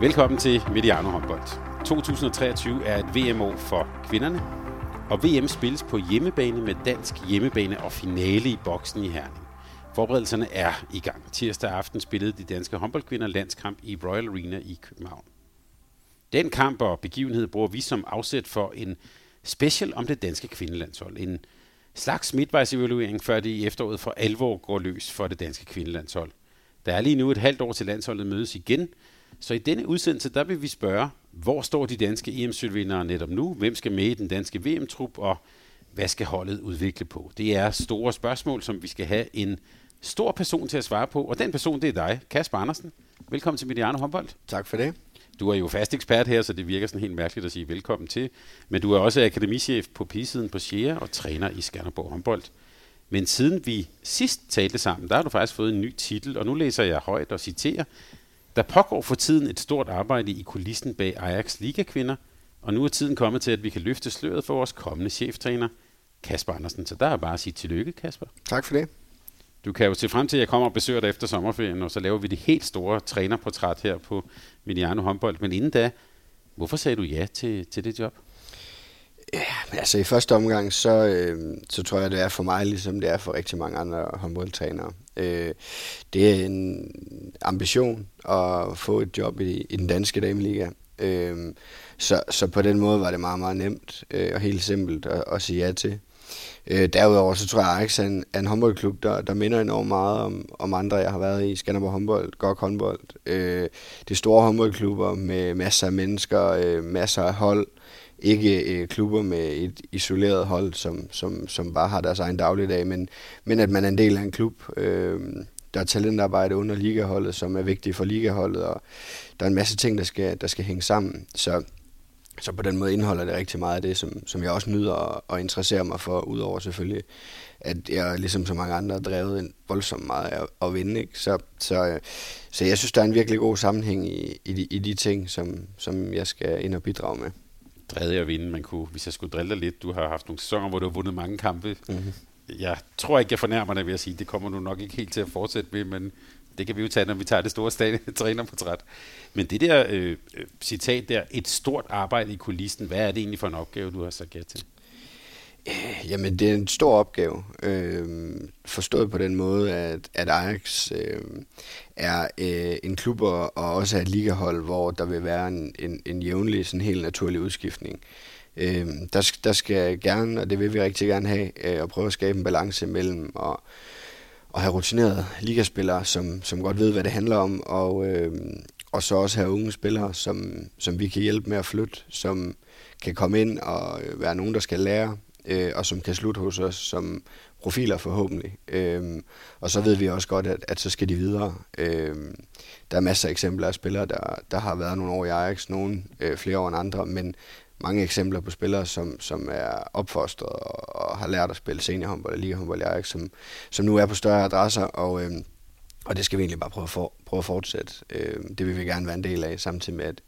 Velkommen til Mediano håndbold. 2023 er et VM-år for kvinderne, og VM spilles på hjemmebane med dansk hjemmebane og finale i boksen i Herning. Forberedelserne er i gang. Tirsdag aften spillede de danske håndboldkvinder landskamp i Royal Arena i København. Den kamp og begivenhed bruger vi som afsæt for en special om det danske kvindelandshold. En slags midtvejsevaluering, før det i efteråret for alvor går løs for det danske kvindelandshold. Der er lige nu et halvt år til landsholdet mødes igen – så i denne udsendelse, der vil vi spørge, hvor står de danske EM-sølvvindere netop nu? Hvem skal med i den danske VM-trup? Og hvad skal holdet udvikle på? Det er store spørgsmål, som vi skal have en stor person til at svare på. Og den person, det er dig, Kasper Andersen. Velkommen til Mediano Håndbold. Tak for det. Du er jo fast ekspert her, så det virker sådan helt mærkeligt at sige velkommen til. Men du er også akademichef på P-siden på Sjære og træner i Skanderborg håndbold. Men siden vi sidst talte sammen, der har du faktisk fået en ny titel, og nu læser jeg højt og citerer. Der pågår for tiden et stort arbejde i kulissen bag Ajax Liga-kvinder, og nu er tiden kommet til, at vi kan løfte sløret for vores kommende cheftræner, Kasper Andersen. Så der er bare at sige tillykke, Kasper. Tak for det. Du kan jo se frem til, at jeg kommer og besøger dig efter sommerferien, og så laver vi det helt store trænerportræt her på Mediano håndbold. Men inden da, hvorfor sagde du ja til, til det job? Ja, altså i første omgang, så, øh, så tror jeg, det er for mig, ligesom det er for rigtig mange andre håndboldtrænere. Øh, det er en ambition at få et job i, i den danske dameliga. Øh, så, så på den måde var det meget, meget nemt øh, og helt simpelt at, at sige ja til. Øh, derudover så tror jeg, at Ajax er en, er en håndboldklub, der, der minder enormt meget om, om andre, jeg har været i. Skanderborg håndbold, GOG håndbold. Øh, det er store håndboldklubber med masser af mennesker, øh, masser af hold ikke øh, klubber med et isoleret hold, som, som, som bare har deres egen dagligdag, men, men at man er en del af en klub. Øh, der er talentarbejde under ligaholdet, som er vigtigt for ligaholdet, og der er en masse ting, der skal, der skal hænge sammen. Så, så på den måde indeholder det rigtig meget af det, som, som jeg også nyder og, og interesserer mig for, udover selvfølgelig, at jeg ligesom så mange andre er drevet en voldsomt meget af at vinde. Ikke? Så, så, øh, så jeg synes, der er en virkelig god sammenhæng i, i, de, i de ting, som, som jeg skal ind og bidrage med drevet at vinde. Man kunne, hvis jeg skulle drille dig lidt, du har haft nogle sæsoner, hvor du har vundet mange kampe. Mm-hmm. Jeg tror ikke, jeg fornærmer dig ved at sige, det kommer du nok ikke helt til at fortsætte med, men det kan vi jo tage, når vi tager det store trænerportræt. Men det der øh, øh, citat der, et stort arbejde i kulissen, hvad er det egentlig for en opgave, du har sagt ja til? Jamen, det er en stor opgave. Øh, forstået på den måde, at, at Ajax øh, er øh, en klub og også er et ligahold, hvor der vil være en, en, en jævnlig, sådan helt naturlig udskiftning. Øh, der, der skal gerne, og det vil vi rigtig gerne have, øh, at prøve at skabe en balance mellem at, at have rutinerede ligaspillere, som, som godt ved, hvad det handler om, og, øh, og så også have unge spillere, som, som vi kan hjælpe med at flytte, som kan komme ind og øh, være nogen, der skal lære, øh, og som kan slutte hos os som profiler forhåbentlig. Øh, og så ved vi også godt, at, at så skal de videre. Øh, der er masser af eksempler af spillere, der, der har været nogle år i Ajax, nogle øh, flere år end andre, men mange eksempler på spillere, som, som er opfostret og, og har lært at spille seniorhåndbold og ligahåndbold i Ajax, som, som nu er på større adresser, og, øh, og det skal vi egentlig bare prøve at, for, prøve at fortsætte. Øh, det vil vi gerne være en del af, samtidig med, at,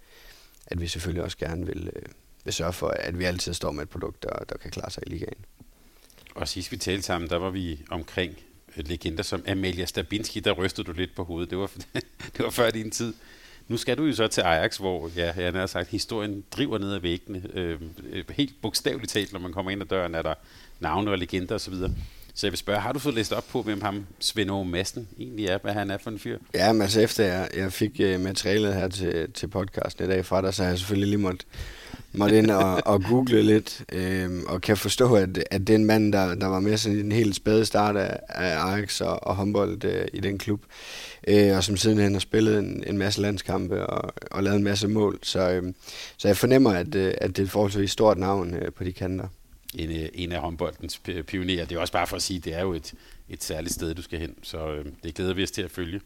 at vi selvfølgelig også gerne vil, øh, vil sørge for, at vi altid står med et produkt, der, der kan klare sig i ligaen. Og sidst vi talte sammen, der var vi omkring øh, legender som Amalia Stabinski, der rystede du lidt på hovedet. Det var, det var før din tid. Nu skal du jo så til Ajax, hvor ja, jeg har sagt, historien driver ned ad væggene. Øh, helt bogstaveligt talt, når man kommer ind ad døren, er der navne og legender osv. Så jeg vil spørge, har du fået læst op på, hvem ham Svend Aage Madsen egentlig er, hvad han er for en fyr? Ja, men altså efter jeg, jeg fik uh, materialet her til, til podcasten i dag fra dig, så har jeg selvfølgelig lige måtte, måtte ind og, og google lidt, øh, og kan forstå, at, at det er en mand, der, der var med sådan en helt spæde start af, af Ajax og, og håndbold øh, i den klub, øh, og som sidenhen har spillet en, en masse landskampe og, og lavet en masse mål. Så, øh, så jeg fornemmer, at, øh, at det er et forholdsvis stort navn øh, på de kanter en, øh, en af håndboldens pionerer. Det er også bare for at sige, at det er jo et, et særligt sted, du skal hen, så øh, det glæder vi os til at følge.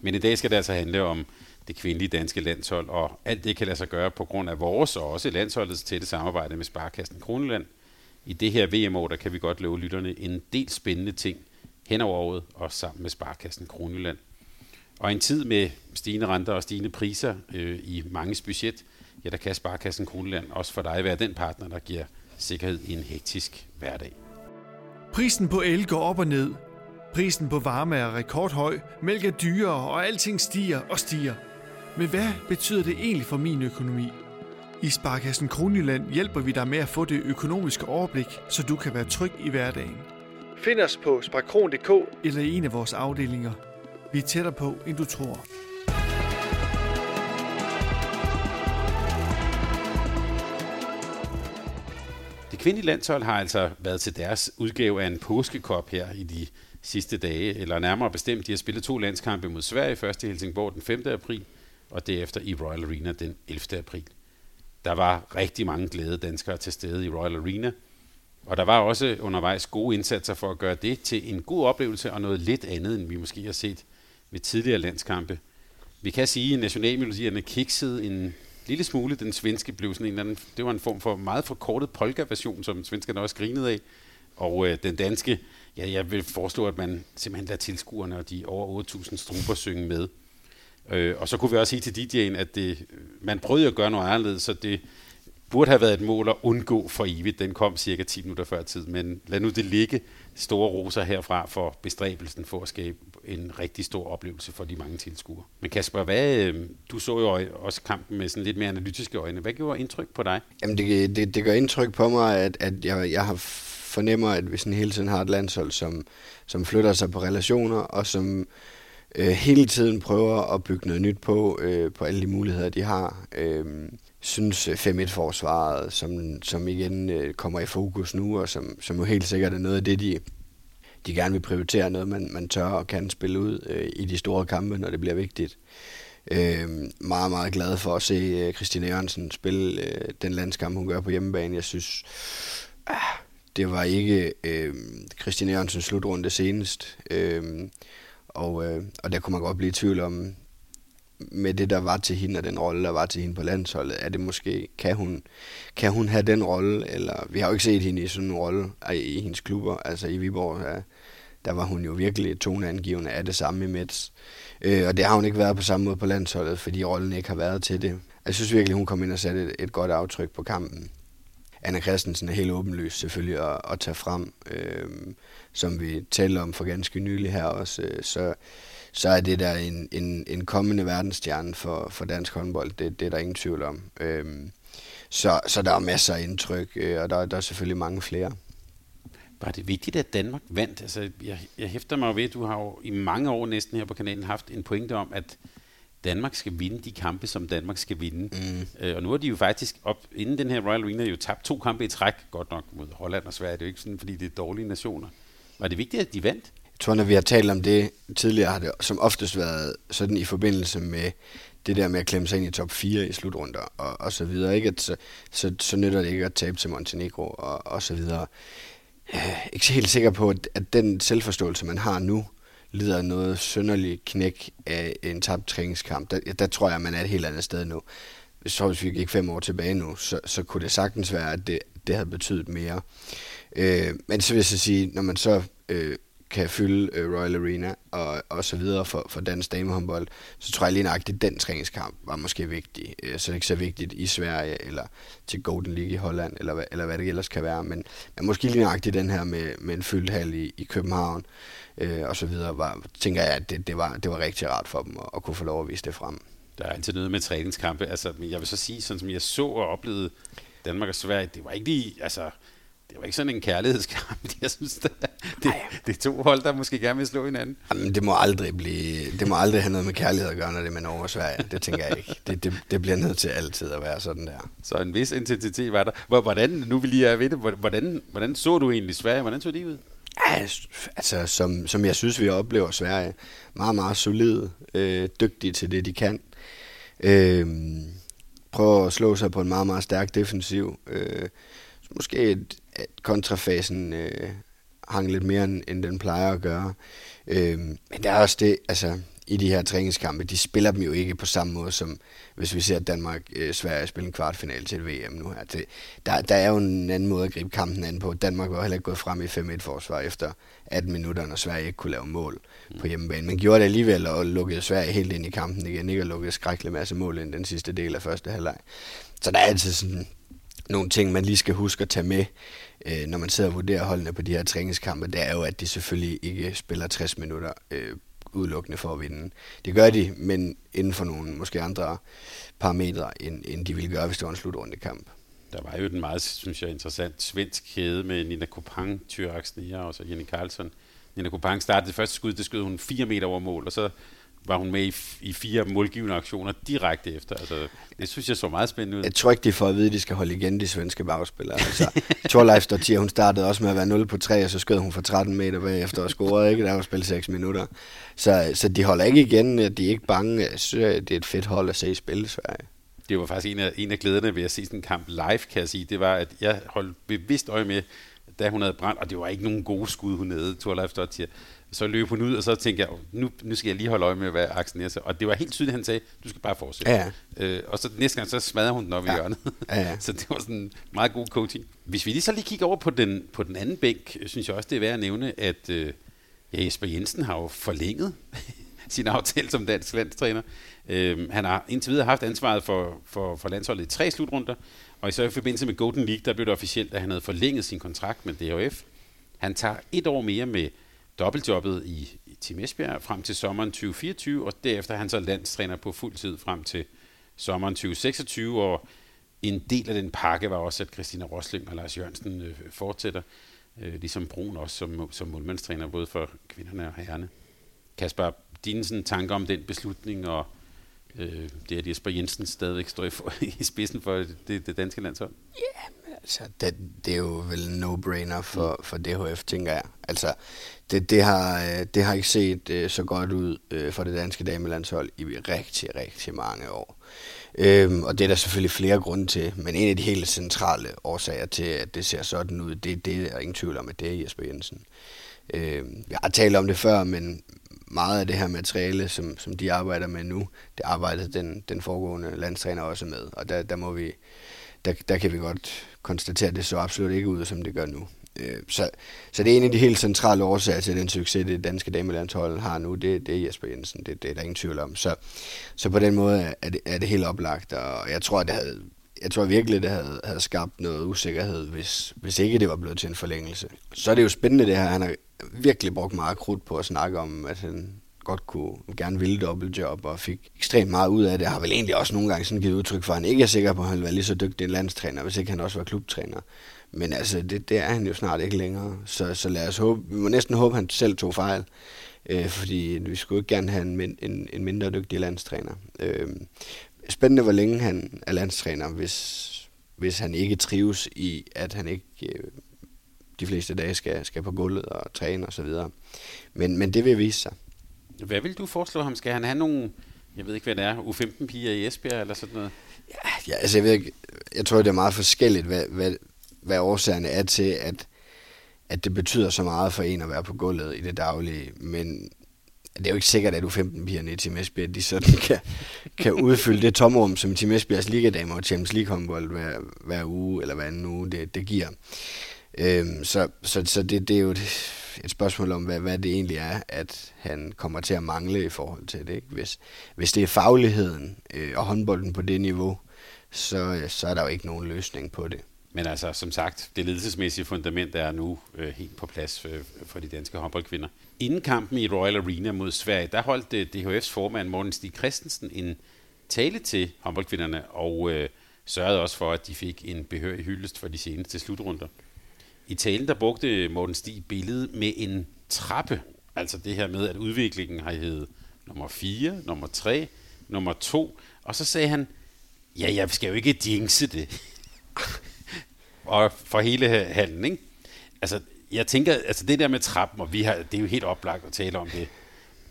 Men i dag skal det altså handle om det kvindelige danske landshold, og alt det kan lade sig gøre på grund af vores og også landsholdets tætte samarbejde med Sparkassen Kroneland. I det her VM-år, der kan vi godt love lytterne en del spændende ting hen over året og sammen med Sparkassen Kroneland. Og en tid med stigende renter og stigende priser øh, i mange budget, ja, der kan Sparkassen Kroneland også for dig være den partner, der giver sikkerhed i en hektisk hverdag. Prisen på el går op og ned. Prisen på varme er rekordhøj, mælk er dyrere, og alting stiger og stiger. Men hvad betyder det egentlig for min økonomi? I Sparkassen Kronjylland hjælper vi dig med at få det økonomiske overblik, så du kan være tryg i hverdagen. Find os på sparkron.dk eller i en af vores afdelinger. Vi er tættere på, end du tror. Det kvindelige landshold har altså været til deres udgave af en påskekop her i de sidste dage, eller nærmere bestemt, de har spillet to landskampe mod Sverige, først i Helsingborg den 5. april, og derefter i Royal Arena den 11. april. Der var rigtig mange glade danskere til stede i Royal Arena, og der var også undervejs gode indsatser for at gøre det til en god oplevelse og noget lidt andet, end vi måske har set ved tidligere landskampe. Vi kan sige, at nationalmelodierne kiksede en lille smule. Den svenske blev sådan en eller anden, det var en form for meget forkortet polka-version, som svenskerne også grinede af. Og øh, den danske, ja, jeg vil foreslå, at man simpelthen lader tilskuerne og de over 8.000 struber synge med. Øh, og så kunne vi også sige til DJ'en, at det, man prøvede at gøre noget anderledes, så det burde have været et mål at undgå for evigt. Den kom cirka 10 minutter før tid, men lad nu det ligge. Store roser herfra for bestræbelsen for at skabe en rigtig stor oplevelse for de mange tilskuere. Men Kasper, hvad, øh, du så jo også kampen med sådan lidt mere analytiske øjne. Hvad gjorde indtryk på dig? Jamen det, det, det gør indtryk på mig, at, at jeg, jeg har fornemmer, at vi sådan hele tiden har et landshold, som, som flytter sig på relationer, og som øh, hele tiden prøver at bygge noget nyt på, øh, på alle de muligheder, de har. Øh, synes øh, 5-1-forsvaret, som, som igen øh, kommer i fokus nu, og som, som jo helt sikkert er noget af det, de, de gerne vil prioritere, noget man, man tør og kan spille ud øh, i de store kampe, når det bliver vigtigt. Øh, meget, meget glad for at se øh, Christine Jørgensen spille øh, den landskamp, hun gør på hjemmebane. Jeg synes, ah, det var ikke øh, Christine Jørgensens slutrunde senest. Øh, og, øh, og der kunne man godt blive i tvivl om, med det, der var til hende, og den rolle, der var til hende på landsholdet, er det måske, kan hun, kan hun have den rolle, eller vi har jo ikke set hende i sådan en rolle i, i hendes klubber, altså i Viborg, ja, der var hun jo virkelig toneangivende af det samme i Mets. Øh, og det har hun ikke været på samme måde på landsholdet, fordi rollen ikke har været til det. Jeg synes virkelig, hun kom ind og satte et, et godt aftryk på kampen. Anna Christensen er helt åbenlyst selvfølgelig at, at tage frem, øh, som vi talte om for ganske nylig her også. Øh, så, så er det der en, en, en kommende verdensstjerne for, for dansk håndbold. Det, det er der ingen tvivl om. Øh, så, så der er masser af indtryk, øh, og der, der er selvfølgelig mange flere. Var det vigtigt, at Danmark vandt? Altså, jeg, jeg hæfter mig ved, at du har jo i mange år næsten her på kanalen haft en pointe om, at Danmark skal vinde de kampe, som Danmark skal vinde. Mm. Øh, og nu har de jo faktisk op, inden den her Royal Arena, jo tabt to kampe i træk, godt nok mod Holland og Sverige. Det er jo ikke sådan, fordi det er dårlige nationer. Var det vigtigt, at de vandt? Jeg tror, når vi har talt om det tidligere, har det som oftest været sådan i forbindelse med det der med at klemme sig ind i top 4 i slutrunder og, og så videre. Ikke? At så, så, så nytter det ikke at tabe til Montenegro og, og så videre. Jeg er ikke helt sikker på, at, at den selvforståelse, man har nu, lider noget sønderligt knæk af en tabt træningskamp, der, der tror jeg, man er et helt andet sted nu. Hvis, så, hvis vi gik fem år tilbage nu, så, så kunne det sagtens være, at det, det havde betydet mere. Øh, men så vil jeg så sige, når man så øh, kan fylde øh, Royal Arena og, og så videre for, for dansk damehåndbold, så tror jeg lige nøjagtigt, den træningskamp var måske vigtig. Øh, så det ikke så vigtigt i Sverige, eller til Golden League i Holland, eller, eller hvad det ellers kan være. Men, men måske lige nøjagtigt den her med, med en fyldt hal i, i København, øh, og så videre, var, tænker jeg, at det, det, var, det var rigtig rart for dem at, at kunne få lov at vise det frem. Der er altid noget med træningskampe. Altså, jeg vil så sige, sådan som jeg så og oplevede Danmark og Sverige, det var ikke lige, altså, det var ikke sådan en kærlighedskamp. Jeg synes, det, det, det er to hold, der måske gerne vil slå hinanden. Jamen, det må aldrig blive, det må aldrig have noget med kærlighed at gøre, når det er med Norge og Sverige. Det tænker jeg ikke. Det, det, det bliver nødt til altid at være sådan der. Så en vis intensitet var der. Hvordan, nu vil lige ved det, hvordan, hvordan så du egentlig Sverige? Hvordan så de ud? Ja, altså, som, som jeg synes, vi oplever Sverige, meget, meget solide, øh, dygtige til det, de kan. Øh, prøver at slå sig på en meget, meget stærk defensiv. Øh, måske et, at kontrafasen øh, hang lidt mere, end, end den plejer at gøre. Øh, men der er også det, altså, i de her træningskampe, de spiller dem jo ikke på samme måde, som hvis vi ser Danmark, øh, Sverige spille en kvartfinale til VM nu her. Det, der, der er jo en anden måde at gribe kampen an på. Danmark var heller ikke gået frem i 5-1-forsvar efter 18 minutter, når Sverige ikke kunne lave mål på hjemmebane. Men gjorde det alligevel og lukkede Sverige helt ind i kampen igen, ikke? Og lukkede skrækkelig masse mål ind den sidste del af første halvleg. Så der er altid sådan nogle ting, man lige skal huske at tage med, øh, når man sidder og vurderer holdene på de her træningskampe, det er jo, at de selvfølgelig ikke spiller 60 minutter øh, udelukkende for at vinde. Det gør de, men inden for nogle måske andre parametre, end, end de ville gøre, hvis det var en slutrunde kamp. Der var jo den meget, synes jeg, interessant svensk kæde med Nina Kopang, Tyrak Sneer og så Jenny Karlsson. Nina Kopang startede det første skud, det skød hun 4 meter over mål, og så var hun med i, i fire målgivende aktioner direkte efter. Altså, det synes jeg så meget spændende ud. Jeg tror ikke, de får at vide, at de skal holde igen, de svenske bagspillere. Altså, Torleif Stortier, hun startede også med at være 0 på 3, og så skød hun for 13 meter bagefter og scorede, ikke? Der var spillet 6 minutter. Så, så de holder ikke igen, de er ikke bange. Jeg synes, det er et fedt hold at se i spil, Sverige. Det var faktisk en af, en af glæderne ved at se sådan en kamp live, kan jeg sige. Det var, at jeg holdt bevidst øje med, da hun havde brændt, og det var ikke nogen gode skud, hun havde, Torleif Stortier så løb hun ud, og så tænkte jeg, nu, nu skal jeg lige holde øje med, hvad Axel Nielsen Og det var helt tydeligt, han sagde, du skal bare fortsætte. Ja. Øh, og så næste gang, så smadrer hun den op ja. i hjørnet. Ja, ja. så det var sådan meget god coaching. Hvis vi lige så lige kigger over på den, på den anden bænk, synes jeg også, det er værd at nævne, at øh, ja, Jesper Jensen har jo forlænget sin aftale som dansk landstræner. Øh, han har indtil videre haft ansvaret for, for, for landsholdet i tre slutrunder, og så i forbindelse med Golden League, der blev det officielt, at han havde forlænget sin kontrakt med DHF. Han tager et år mere med dobbeltjobbet i, i Team Esbjerg frem til sommeren 2024, og derefter er han så landstræner på fuld tid frem til sommeren 2026, og en del af den pakke var også, at Christina Rosling og Lars Jørgensen øh, fortsætter, øh, ligesom Brun også som, som målmandstræner, både for kvinderne og herrerne. Kasper, dine sådan, tanker om den beslutning, og øh, det at Jesper Jensen stadigvæk står i, for, i spidsen for det, det danske landshold? Ja, yeah, altså, det, det er jo vel en no-brainer for, for DHF, tænker jeg. Altså, det, det, har, øh, det har ikke set øh, så godt ud øh, for det danske damelandshold i rigtig, rigtig mange år. Øhm, og det er der selvfølgelig flere grunde til, men en af de helt centrale årsager til, at det ser sådan ud, det, det er ingen tvivl om, at det er Jesper Jensen. Øhm, jeg har talt om det før, men meget af det her materiale, som, som de arbejder med nu, det arbejdede den, den foregående landstræner også med, og der, der må vi, der, der kan vi godt konstatere, at det så absolut ikke ud, som det gør nu. Øh, så, så det er en af de helt centrale årsager til den succes, det danske damelandshold har nu, det, det er Jesper Jensen, det, det er der ingen tvivl om. Så, så på den måde er det, er det helt oplagt, og jeg tror, det havde, jeg tror virkelig, det havde, havde skabt noget usikkerhed, hvis, hvis ikke det var blevet til en forlængelse. Så er det jo spændende det her, han har virkelig brugt meget krudt på at snakke om, at han godt kunne gerne ville dobbeltjob og fik ekstremt meget ud af det. Har vel egentlig også nogle gange sådan givet udtryk for, at han ikke er sikker på, at han ville være lige så dygtig en landstræner, hvis ikke han også var klubtræner. Men altså, det, det er han jo snart ikke længere. Så, så lad os håbe, vi må næsten håbe, at han selv tog fejl. Øh, fordi vi skulle ikke gerne have en, en, en mindre dygtig landstræner. Øh, spændende, hvor længe han er landstræner, hvis, hvis han ikke trives i, at han ikke øh, de fleste dage skal, skal på gulvet og træne osv. Men, men det vil vise sig. Hvad vil du foreslå ham? Skal han have nogle, jeg ved ikke hvad det er, U15-piger i Esbjerg eller sådan noget? Ja, ja altså jeg ved ikke, jeg tror det er meget forskelligt, hvad, hvad, hvad årsagerne er til, at, at det betyder så meget for en at være på gulvet i det daglige, men det er jo ikke sikkert, at U15-pigerne i Team Esbjerg, de sådan kan, kan udfylde det tomrum, som Team Esbjergs ligadamer og Champions League håndbold hver, hver uge eller hver anden uge, det, det giver. Øhm, så så, så det, det er jo et, et spørgsmål om, hvad, hvad det egentlig er, at han kommer til at mangle i forhold til det. Ikke? Hvis, hvis det er fagligheden øh, og håndbolden på det niveau, så, så er der jo ikke nogen løsning på det. Men altså, som sagt, det ledelsesmæssige fundament er nu øh, helt på plads øh, for de danske håndboldkvinder. Inden kampen i Royal Arena mod Sverige, der holdt øh, DHF's formand Morten Stig Christensen en tale til håndboldkvinderne, og øh, sørgede også for, at de fik en behørig hyldest for de seneste slutrunder. I talen der brugte Morten Stig billedet med en trappe, altså det her med, at udviklingen har heddet nummer 4, nummer 3, nummer 2, og så sagde han, ja, jeg skal jo ikke jinxe det og for hele halen, ikke? Altså, jeg tænker, altså det der med trappen, og vi har, det er jo helt oplagt at tale om det.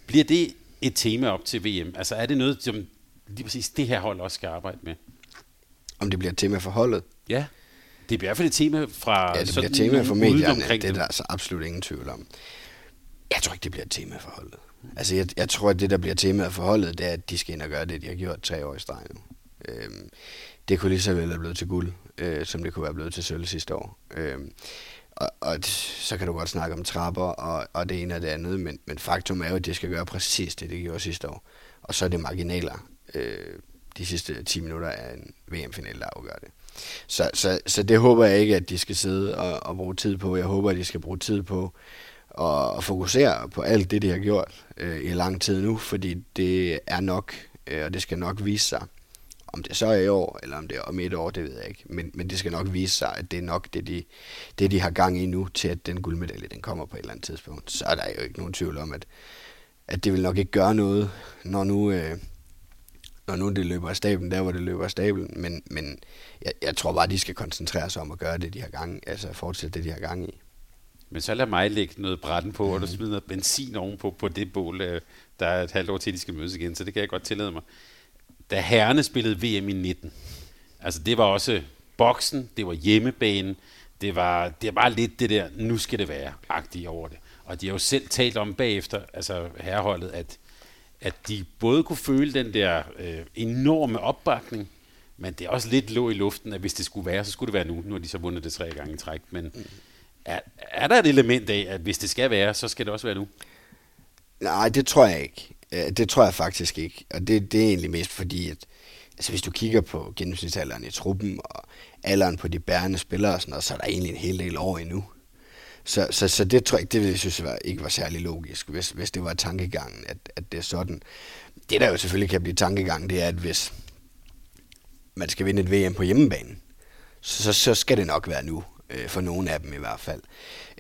Bliver det et tema op til VM? Altså er det noget, som lige præcis det her hold også skal arbejde med? Om det bliver et tema for holdet? Ja. Det bliver i hvert fald et tema fra Ja, det bliver et tema for medierne, det er der altså absolut ingen tvivl om. Jeg tror ikke, det bliver et tema for holdet. Altså, jeg, jeg tror, at det, der bliver temaet for holdet, det er, at de skal ind og gøre det, de har gjort tre år i streg nu. Øhm, det kunne lige så vel være blevet til guld, øh, som det kunne være blevet til sølv sidste år. Øh, og, og så kan du godt snakke om trapper og, og det ene og det andet, men, men faktum er jo, at det skal gøre præcis det, det gjorde sidste år. Og så er det marginaler. Øh, de sidste 10 minutter af en VM-finale, der afgør det. Så, så, så det håber jeg ikke, at de skal sidde og, og bruge tid på. Jeg håber, at de skal bruge tid på at fokusere på alt det, de har gjort øh, i lang tid nu, fordi det er nok, øh, og det skal nok vise sig. Om det så er i år, eller om det er om et år, det ved jeg ikke. Men, men det skal nok vise sig, at det er nok det de, det, de har gang i nu, til at den guldmedalje, den kommer på et eller andet tidspunkt. Så er der jo ikke nogen tvivl om, at, at det vil nok ikke gøre noget, når nu, øh, når nu det løber af stablen, der hvor det løber af stablen. Men, men jeg, jeg tror bare, de skal koncentrere sig om at gøre det, de har gang altså fortsætte det, de har gang i. Men så lad mig lægge noget brætten på, mm. og du smider noget benzin ovenpå på det bål, øh, der er et halvt år til, de skal mødes igen, så det kan jeg godt tillade mig. Da herrene spillede VM i 19, altså det var også boksen, det var hjemmebanen, det var, det var lidt det der, nu skal det være, agtigt over det. Og de har jo selv talt om bagefter, altså herreholdet, at, at de både kunne føle den der øh, enorme opbakning, men det er også lidt lå i luften, at hvis det skulle være, så skulle det være nu. Nu har de så vundet det tre gange i træk, men mm. er, er der et element af, at hvis det skal være, så skal det også være nu? Nej, det tror jeg ikke. Øh, det tror jeg faktisk ikke. Og det, det er egentlig mest fordi, at altså hvis du kigger på gennemsnitsalderen i truppen, og alderen på de bærende spillere og sådan noget, så er der egentlig en hel del år endnu. Så, så, så det tror jeg det ville jeg synes var, ikke var særlig logisk, hvis, hvis det var tankegangen, at, at det er sådan. Det der jo selvfølgelig kan blive tankegangen, det er, at hvis man skal vinde et VM på hjemmebane, så, så skal det nok være nu, øh, for nogle af dem i hvert fald.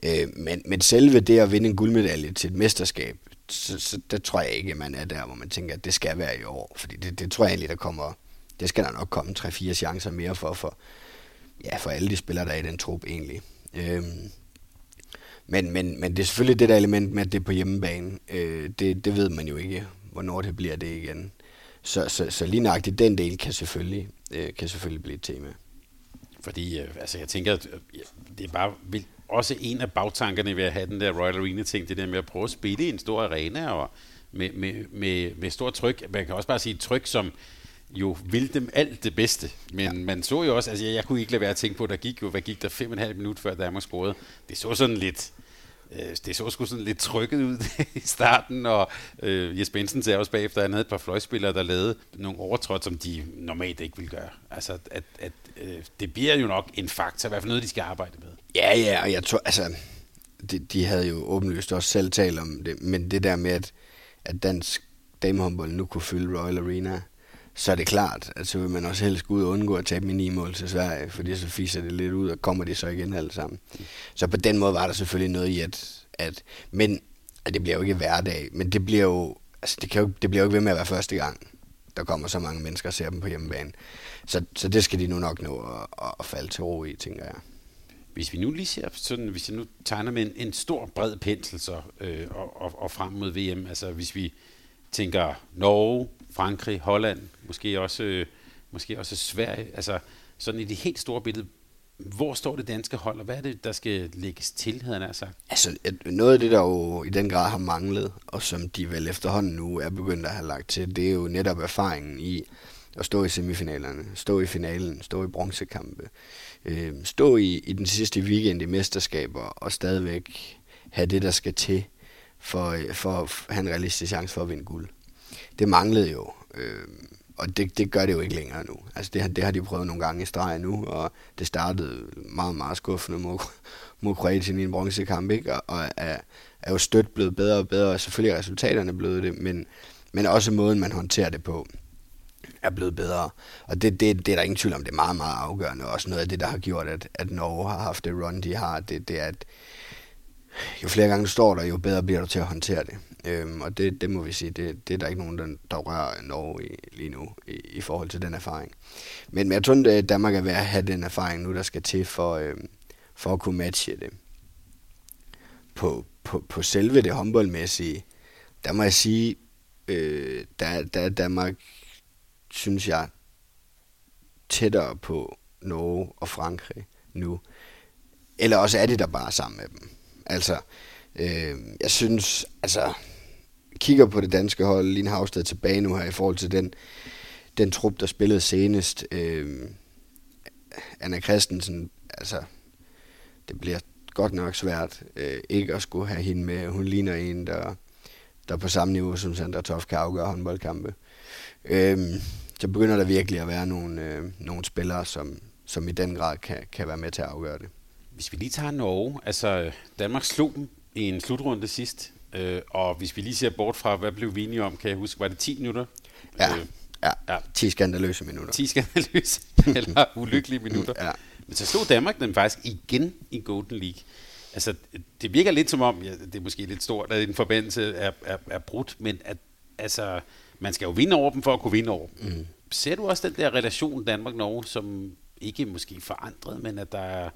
Øh, men, men selve det at vinde en guldmedalje til et mesterskab, så, så det tror jeg ikke, man er der, hvor man tænker, at det skal være i år. Fordi det, det tror jeg egentlig, der kommer, det skal der nok komme 3-4 chancer mere for, for, ja, for alle de spillere, der er i den trup egentlig. Øhm, men, men, men det er selvfølgelig det der element med, at det er på hjemmebane. Øh, det, det ved man jo ikke, hvornår det bliver det igen. Så, så, så lige nøjagtigt den del kan selvfølgelig, øh, kan selvfølgelig blive et tema. Fordi øh, altså, jeg tænker, at øh, det er bare vil, også en af bagtankerne ved at have den der Royal Arena-ting, det der med at prøve at spille i en stor arena og med, med, med, med stort tryk. Man kan også bare sige tryk, som jo vil dem alt det bedste. Men ja. man så jo også, altså jeg, jeg kunne ikke lade være at tænke på, der gik jo, hvad gik der, fem og en halv minut før Danmark scorede. Det så sådan lidt, øh, det så sgu sådan lidt trykket ud i starten, og øh, Jesper Bensen sagde også bagefter, at han havde et par fløjspillere, der lavede nogle overtråd, som de normalt ikke ville gøre. Altså, at, at øh, det bliver jo nok en faktor, hvad for noget, de skal arbejde med. Ja, ja, og jeg tror, altså, de, de havde jo åbenlyst også selv talt om det, men det der med, at, at dansk damehåndbold nu kunne fylde Royal Arena, så er det klart, at så vil man også helst gå ud og undgå at tabe med ni mål til Sverige, fordi så fiser det lidt ud, og kommer de så igen alle sammen. Så på den måde var der selvfølgelig noget i, at, at men at det bliver jo ikke hverdag, men det bliver jo, altså det, kan jo, det bliver jo ikke ved med at være første gang, der kommer så mange mennesker og ser dem på hjemmebane. Så, så det skal de nu nok nå at, at falde til ro i, tænker jeg. Hvis vi nu lige ser sådan, hvis jeg nu tegner med en, en stor bred pensel så, øh, og, og, og frem mod VM, altså hvis vi tænker Norge, Frankrig, Holland, måske også, øh, måske også Sverige, altså sådan i det helt store billede, hvor står det danske hold, og hvad er det, der skal lægges til, havde han sagt? Altså, noget af det, der jo i den grad har manglet, og som de vel efterhånden nu er begyndt at have lagt til, det er jo netop erfaringen i at stå i semifinalerne, stå i finalen, stå i bronzekampe, øh, stå i, i den sidste weekend i mesterskaber, og stadigvæk have det, der skal til, for, øh, for at have en realistisk chance for at vinde guld. Det manglede jo, øh, og det, det gør det jo ikke længere nu. Altså det, det har de prøvet nogle gange i streg nu, og det startede meget, meget skuffende mod, mod Kroatien i en bronzekamp, ikke? Og, og er, er jo stødt blevet bedre og bedre, og selvfølgelig er resultaterne blevet det, men, men også måden, man håndterer det på, er blevet bedre. Og det, det, det er der ingen tvivl om, det er meget, meget afgørende. Også noget af det, der har gjort, at, at Norge har haft det run, de har, det, det er, at jo flere gange du står der, jo bedre bliver du til at håndtere det. Øhm, og det, det må vi sige, det, det er der ikke nogen, der, der rører Norge i, lige nu i, i forhold til den erfaring. Men, men jeg tror, at Danmark er ved at have den erfaring nu, der skal til for, øhm, for at kunne matche det. På, på, på selve det håndboldmæssige, der må jeg sige, øh, der, der er Danmark, synes jeg, tættere på Norge og Frankrig nu. Eller også er det der bare sammen med dem. Altså, øh, jeg synes, altså, kigger på det danske hold, Line Havsted tilbage nu her i forhold til den, den trup, der spillede senest. Øh, Anna Christensen, altså, det bliver godt nok svært øh, ikke at skulle have hende med. Hun ligner en, der, der på samme niveau som Sandra Toft kan afgøre håndboldkampe. Øh, så begynder der virkelig at være nogle, øh, nogle spillere, som, som i den grad kan, kan være med til at afgøre det. Hvis vi lige tager Norge, altså Danmark slog dem i en slutrunde sidst, øh, og hvis vi lige ser bort fra, hvad blev vi enige om, kan jeg huske, var det 10 minutter? Ja, øh, ja, ja. 10 skandaløse minutter. 10 skandaløse, eller ulykkelige minutter. ja. Men så slog Danmark den faktisk igen i Golden League. Altså, det virker lidt som om, ja, det er måske lidt stort, at en forbindelse er, er, er brudt, men at, altså, man skal jo vinde over dem for at kunne vinde over dem. Mm. Ser du også den der relation Danmark-Norge, som ikke måske forandret, men at, der er,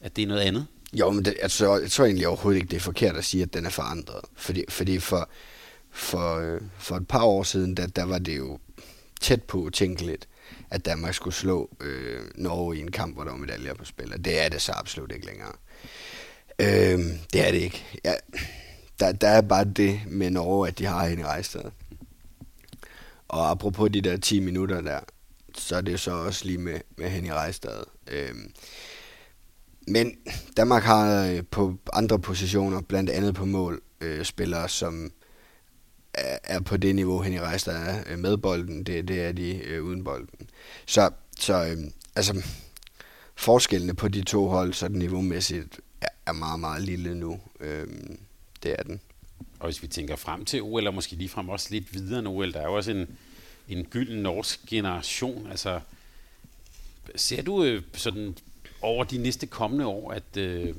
at det er noget andet? Jo, men det, altså, jeg tror egentlig overhovedet ikke, det er forkert at sige, at den er forandret. Fordi, fordi for, for, for et par år siden, der, der var det jo tæt på tænkeligt, at Danmark skulle slå øh, Norge i en kamp, hvor der var medaljer på spil. Og det er det så absolut ikke længere. Øh, det er det ikke. Ja, der, der er bare det med Norge, at de har hende i rejstedet. Og apropos de der 10 minutter der, så er det så også lige med, med Henny Rejstad. Øhm, men Danmark har øh, på andre positioner, blandt andet på mål, øh, spillere, som er, er på det niveau, Henny Rejstad er øh, med bolden. Det, det er de øh, uden bolden. Så, så øh, altså, forskellene på de to hold, sådan niveaumæssigt, er, er meget, meget lille nu. Øh, det er den. Og hvis vi tænker frem til OL, eller måske lige frem også lidt videre end OL, der er jo også en, en gylden norsk generation. Altså, ser du øh, sådan over de næste kommende år, at øh,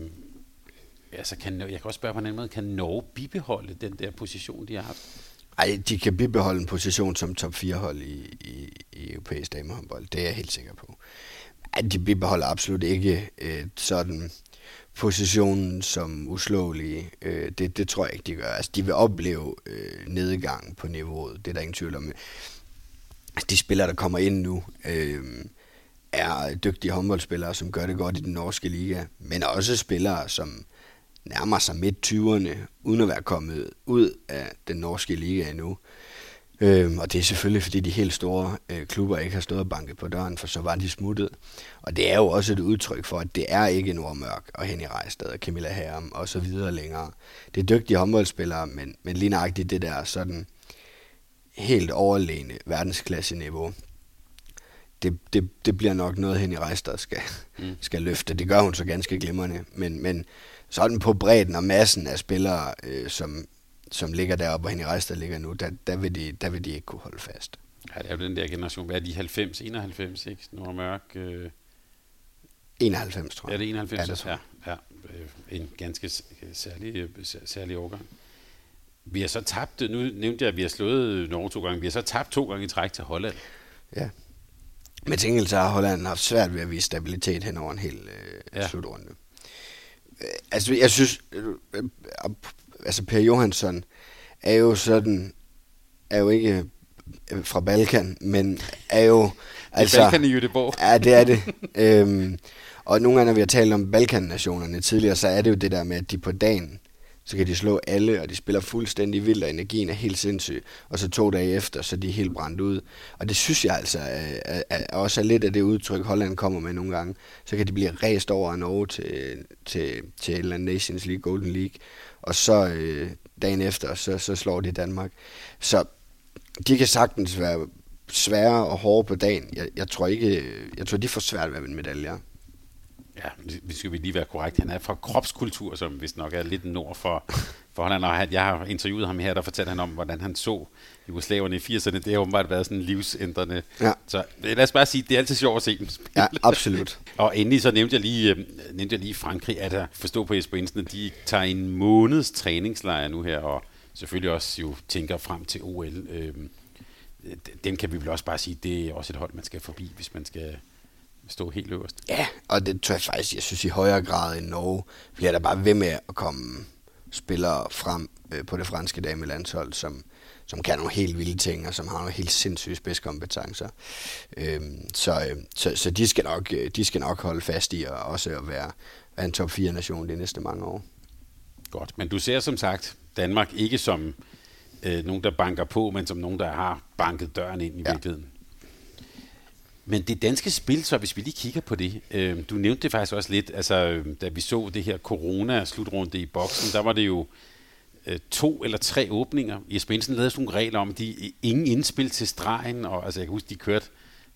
altså kan, jeg kan også spørge på en anden måde, kan Norge bibeholde den der position, de har haft? Ej, de kan bibeholde en position som top 4 hold i, i, i europæisk damehåndbold. Det er jeg helt sikker på. Ej, de bibeholder absolut ikke øh, sådan positionen som uslåelige. Øh, det, det tror jeg ikke, de gør. Altså, de vil opleve øh, nedgang på niveauet. Det er der ingen tvivl om. Altså, de spillere, der kommer ind nu, øh, er dygtige håndboldspillere, som gør det godt i den norske liga, men også spillere, som nærmer sig midt 20'erne, uden at være kommet ud af den norske liga endnu. Øhm, og det er selvfølgelig, fordi de helt store øh, klubber ikke har stået og banket på døren, for så var de smuttet. Og det er jo også et udtryk for, at det er ikke Nordmørk og Henny Rejstad og Camilla Herm og så videre længere. Det er dygtige håndboldspillere, men, men lige nøjagtigt det der sådan helt overlegne verdensklasse-niveau, det, det, det bliver nok noget, Henny Rejstad skal, mm. skal løfte. Det gør hun så ganske glimrende, men, men sådan på bredden og massen af spillere, øh, som, som ligger deroppe, hvor Henny Rejstad ligger nu, der, der, vil de, der vil de ikke kunne holde fast. Ja, det er jo den der generation. Hvad er de? 90, 91, ikke? Nordmørk? Øh... 91, tror jeg. Ja, det er 91, ja. Det, ja, ja. Øh, en ganske særlig, særlig årgang. Vi har så tabt, nu nævnte jeg, at vi har slået Norge to gange, vi har så tabt to gange i træk til Holland. Ja. Men til gengæld så har Holland haft svært ved at vise stabilitet hen over en hel øh, ja. slutrunde. Øh, altså, jeg synes, øh, øh, altså Per Johansson er jo sådan, er jo ikke fra Balkan, men er jo... Altså, det er Balkan i Jødeborg. Ja, det er det. øhm, og nogle gange, når vi har talt om Balkan-nationerne tidligere, så er det jo det der med, at de på dagen så kan de slå alle, og de spiller fuldstændig vildt, og energien er helt sindssyg. Og så to dage efter, så er de helt brændt ud. Og det synes jeg altså er, er, er også er lidt af det udtryk, Holland kommer med nogle gange. Så kan de blive ræst over Norge til, til, til et eller andet Nations League, Golden League. Og så øh, dagen efter, så, så slår de Danmark. Så de kan sagtens være svære og hårde på dagen. Jeg, jeg tror ikke, jeg tror, de får svært ved at vinde medaljer. Ja, vi skal vi lige være korrekt. Han er fra kropskultur, som vist nok er lidt nord for, for Holland. Og jeg har interviewet ham her, der fortalte han om, hvordan han så jugoslaverne i 80'erne. Det har åbenbart været sådan livsændrende. Ja. Så lad os bare sige, det er altid sjovt at se dem spille. Ja, absolut. og endelig så nævnte jeg lige, øh, nævnte jeg lige Frankrig, at jeg forstå på Jesper Jensen, at de tager en måneds træningslejr nu her, og selvfølgelig også jo tænker frem til OL. Øhm, dem kan vi vel også bare sige, det er også et hold, man skal forbi, hvis man skal stå helt øverst. Ja, og det tror jeg faktisk, jeg synes i højere grad end Norge, bliver der bare ved med at komme spillere frem øh, på det franske damelandshold, som, som kan nogle helt vilde ting, og som har nogle helt sindssyge spidskompetencer. Øhm, så, øh, så, så de, skal nok, øh, de skal nok holde fast i, og også at være, være en top 4 nation de næste mange år. Godt, men du ser som sagt Danmark ikke som øh, nogen, der banker på, men som nogen, der har banket døren ind i ja. virkeligheden. Men det danske spil, så hvis vi lige kigger på det, øh, du nævnte det faktisk også lidt, altså da vi så det her corona-slutrunde i boksen, der var det jo øh, to eller tre åbninger. Jesper Jensen lavede sådan nogle regler om, de ingen indspil til stregen, og altså jeg kan huske, de kørte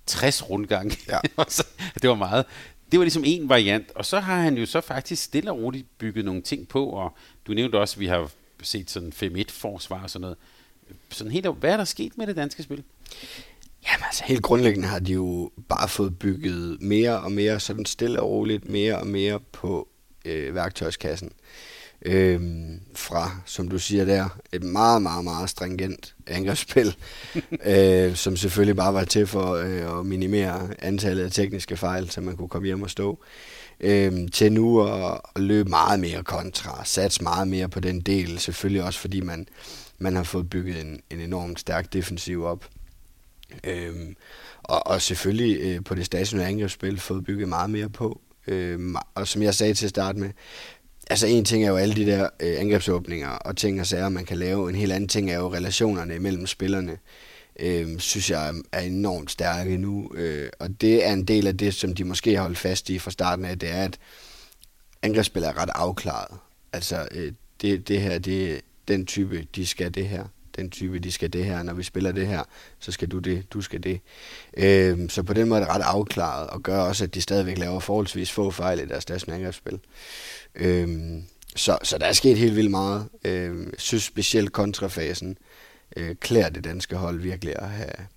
60 rundgang. Ja. det var meget. Det var ligesom en variant, og så har han jo så faktisk stille og roligt bygget nogle ting på, og du nævnte også, at vi har set sådan 5-1-forsvar og sådan noget. Sådan helt, hvad er der sket med det danske spil? Jamen altså, helt grundlæggende har de jo bare fået bygget mere og mere, sådan stille og roligt, mere og mere på øh, værktøjskassen. Øhm, fra, som du siger der, et meget, meget, meget stringent angrebsspil, øh, som selvfølgelig bare var til for øh, at minimere antallet af tekniske fejl, så man kunne komme hjem og stå, øh, til nu at, at løbe meget mere kontra, satse meget mere på den del, selvfølgelig også fordi man, man har fået bygget en, en enormt stærk defensiv op. Øhm, og, og selvfølgelig øh, på det stationære angrebsspil fået bygget meget mere på. Øhm, og som jeg sagde til at starte med, altså en ting er jo alle de der øh, angrebsåbninger og ting og sager, man kan lave. En helt anden ting er jo relationerne mellem spillerne. Øh, synes jeg er enormt stærke nu. Øh, og det er en del af det, som de måske har holdt fast i fra starten af, det er, at angrebsspil er ret afklaret. Altså øh, det, det her, det den type, de skal det her den type, de skal det her. Når vi spiller det her, så skal du det, du skal det. Øh, så på den måde er det ret afklaret, og gør også, at de stadigvæk laver forholdsvis få fejl i deres stationære angrebsspil. Øh, så, så der er sket helt vildt meget. Øh, jeg synes specielt kontrafasen øh, klæder det danske hold virkelig at have,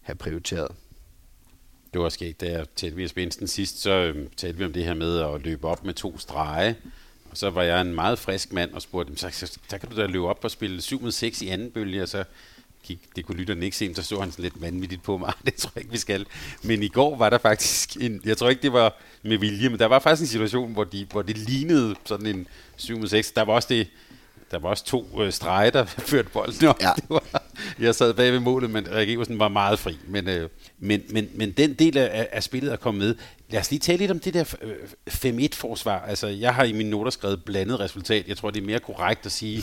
have prioriteret. Det var sket, da jeg talte vi Jesper sidst, så øh, talte vi om det her med at løbe op med to strege. Og så var jeg en meget frisk mand og spurgte, så, så, så kan du da løbe op og spille 7 mod 6 i anden bølge, og så gik, det kunne lytterne ikke se, så så han sådan lidt vanvittigt på mig. Det tror jeg ikke, vi skal. Men i går var der faktisk en, jeg tror ikke, det var med vilje, men der var faktisk en situation, hvor, de, hvor det lignede sådan en 7 mod 6. Der var også det, der var også to øh, streger, der førte bolden op. Ja. Det var, jeg sad bag ved målet, men Erik Eversen var meget fri. Men, øh, men, men, men den del af, af spillet er kommet med. Lad os lige tale lidt om det der 5-1-forsvar. Øh, altså, jeg har i mine noter skrevet blandet resultat. Jeg tror, det er mere korrekt at sige,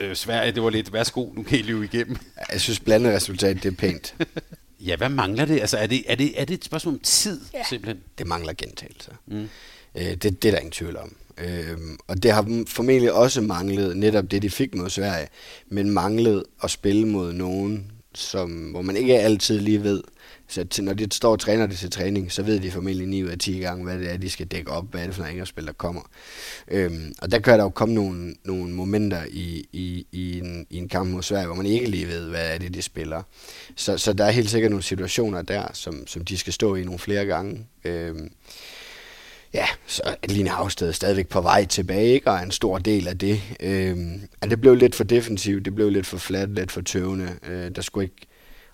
øh, Sverige, det var lidt, værsgo, nu kan I løbe igennem. Jeg synes, blandet resultat, det er pænt. ja, hvad mangler det? Altså, er det, er det, er det et spørgsmål om tid, ja. simpelthen? Det mangler gentagelser. Mm. Øh, det, det er der ingen tvivl om. Øh, og det har formentlig også manglet netop det, de fik mod Sverige, men manglet at spille mod nogen, som, hvor man ikke altid lige ved. Så til, når de står og træner det til træning, så ved de formentlig 9 ud af 10 gange, hvad det er, de skal dække op, hvad er det for nogle spil, der kommer. Øhm, og der kan der jo komme nogle, nogle momenter i, i, i, en, i en kamp mod Sverige, hvor man ikke lige ved, hvad er det, de spiller. Så, så der er helt sikkert nogle situationer der, som, som de skal stå i nogle flere gange. Øhm, ja, så er Line Havsted stadigvæk på vej tilbage, ikke? og er en stor del af det. Øh, men det blev lidt for defensivt, det blev lidt for fladt, lidt for tøvende. Øh, der skulle ikke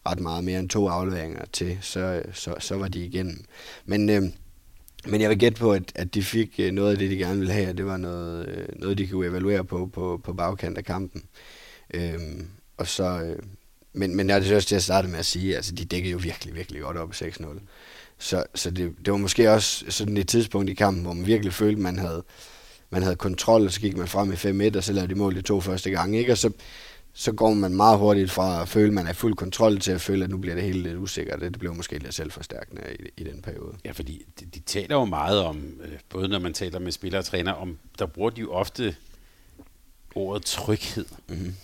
ret meget mere end to afleveringer til, så, så, så var de igennem. Men, øh, men jeg vil gætte på, at, at de fik øh, noget af det, de gerne ville have, og det var noget, øh, noget de kunne evaluere på på, på bagkant af kampen. Øh, og så, øh, men, men jeg er det også til at starte med at sige, altså de dækkede jo virkelig, virkelig godt op 6-0. Så, så det, det var måske også sådan et tidspunkt i kampen, hvor man virkelig følte, man havde, man havde kontrol, og så gik man frem i 5-1, og så lavede de mål de to første gange. Ikke? Og så, så går man meget hurtigt fra at føle, at man er fuld kontrol, til at føle, at nu bliver det helt lidt usikkert. Det blev måske lidt selvforstærkende i, i den periode. Ja, fordi de, de taler jo meget om, øh, både når man taler med spillere og træner, om, der bruger de jo ofte ordet tryghed. Mm-hmm.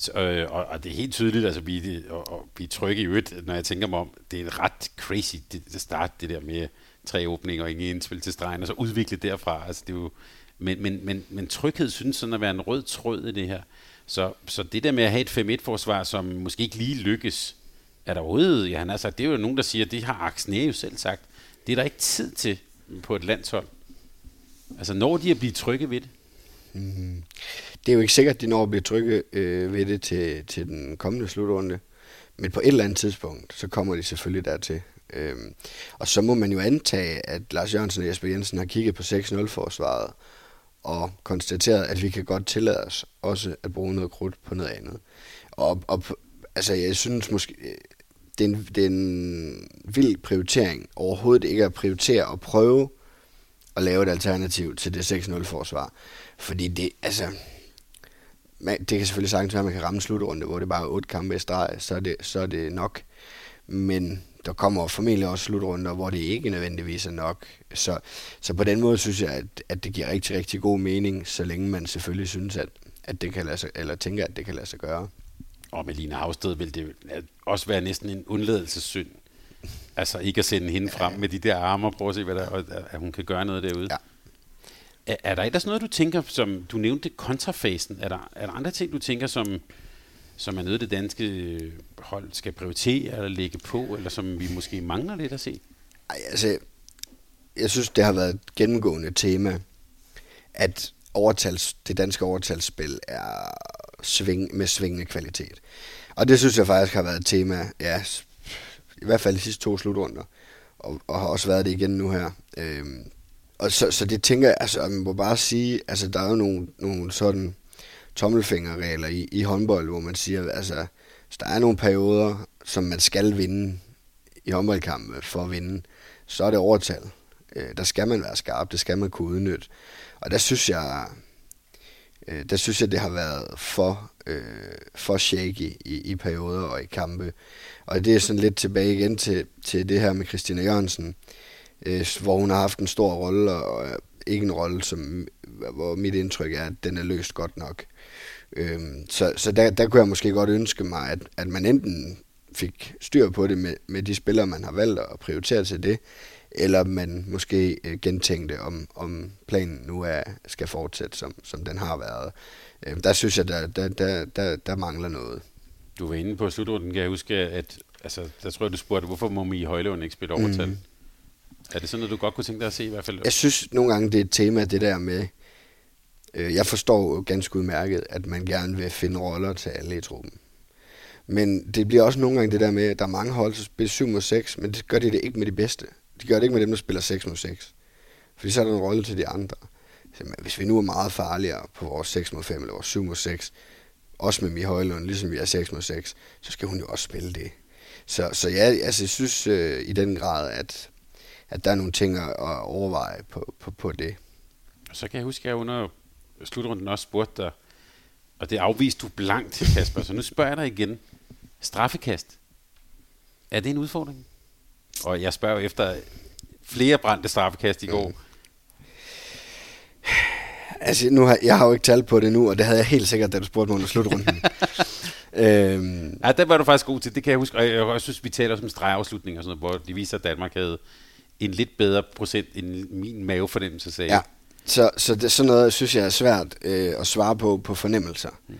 Så, øh, og, og det er helt tydeligt, altså vi, og, og vi er trygge i øvrigt, når jeg tænker mig om, det er en ret crazy, det, det start det der med tre åbninger og ingen indspil til stregen, og så udvikle derfra. Altså, det er jo, men, men, men, men tryghed synes sådan at være en rød tråd i det her. Så, så det der med at have et 5-1-forsvar, som måske ikke lige lykkes, er der overhovedet, ja, han har sagt, det er jo nogen, der siger, det har Aksne jo selv sagt, det er der ikke tid til på et landshold. Altså når de at blive trygge ved det? Mm-hmm. Det er jo ikke sikkert, at de når at blive trygge øh, ved det til, til den kommende slutrunde. Men på et eller andet tidspunkt, så kommer de selvfølgelig dertil. Øhm, og så må man jo antage, at Lars Jørgensen og Jesper Jensen har kigget på 6-0-forsvaret og konstateret, at vi kan godt tillade os også at bruge noget krudt på noget andet. Og, og altså, jeg synes måske, øh, det er, en, det er en vild prioritering overhovedet ikke at prioritere og prøve at lave et alternativ til det 6-0-forsvar. Fordi det, altså, man, det kan selvfølgelig sagtens være, at man kan ramme slutrunde, hvor det bare er otte kampe i streg, så er det, så er det nok. Men der kommer formentlig også slutrunder, hvor det ikke nødvendigvis er nok. Så, så på den måde synes jeg, at, at det giver rigtig, rigtig god mening, så længe man selvfølgelig synes, at, at det kan lade sig, eller tænker, at det kan lade sig gøre. Og med Line Havsted vil det også være næsten en undledelsessynd. Altså ikke at sende hende frem med de der arme og prøve at se, hvad der, at hun kan gøre noget derude. Ja. Er, er der ellers noget, du tænker, som du nævnte kontrafasen, er der, er der andre ting, du tænker, som, som er noget, det danske hold skal prioritere eller lægge på, eller som vi måske mangler lidt at se? Ej, altså, jeg synes, det har været et gennemgående tema, at overtals, det danske overtalsspil er sving, med svingende kvalitet. Og det synes jeg faktisk har været et tema, ja, i hvert fald de sidste to slutrunder, og, og har også været det igen nu her. Øhm, og så, så det tænker jeg, altså, man må bare sige, altså der er jo nogle, nogle sådan tommelfingerregler i, i håndbold, hvor man siger, altså, hvis der er nogle perioder, som man skal vinde i håndboldkampe for at vinde, så er det overtal. Øh, der skal man være skarp, det skal man kunne udnytte. Og der synes jeg, øh, der synes jeg, det har været for, øh, for shaky i, i perioder og i kampe. Og det er sådan lidt tilbage igen til, til det her med Christina Jørgensen, øh, hvor hun har haft en stor rolle, og ikke en rolle, som, hvor mit indtryk er, at den er løst godt nok. Øh, så så der, der kunne jeg måske godt ønske mig, at, at man enten fik styr på det med, med de spillere, man har valgt at prioritere til det, eller man måske øh, gentænkte, om, om planen nu er, skal fortsætte, som, som den har været. Øh, der synes jeg, der, der, der, der, der mangler noget. Du var inde på slutrunden, kan jeg huske, at altså, der tror jeg, du spurgte, hvorfor må Mie Højlund ikke spille overtal? Mm. Er det sådan noget, du godt kunne tænke dig at se i hvert fald? Jeg synes nogle gange, det er et tema, det der med, øh, jeg forstår jo ganske udmærket, at man gerne vil finde roller til alle i truppen. Men det bliver også nogle gange det der med, at der er mange hold, der spiller 7 mod 6, men det gør de det ikke med de bedste. De gør det ikke med dem, der spiller 6 mod 6. Fordi så er der en rolle til de andre. Så, hvis vi nu er meget farligere på vores 6 mod 5 eller vores 7 mod 6, også med Mie Højlund, ligesom vi er 6 mod 6, så skal hun jo også spille det. Så, så ja, altså, jeg synes øh, i den grad, at, at der er nogle ting at overveje på, på, på det. Så kan jeg huske, at jeg under slutrunden også spurgte dig, og det afviste du blankt, Kasper, så nu spørger jeg dig igen. Straffekast. Er det en udfordring? Og jeg spørger efter flere brændte straffekast i går. Mm. Altså, nu har, jeg har jo ikke talt på det nu, og det havde jeg helt sikkert, da du spurgte mig under slutrunden. øhm. Ja, det var du faktisk god til. Det kan jeg huske. Og jeg, jeg synes, vi taler også om stregafslutning og sådan noget, hvor de viser, at Danmark havde en lidt bedre procent, end min mavefornemmelse sagde. Ja, så, så det, sådan noget synes jeg er svært øh, at svare på på fornemmelser. Mm.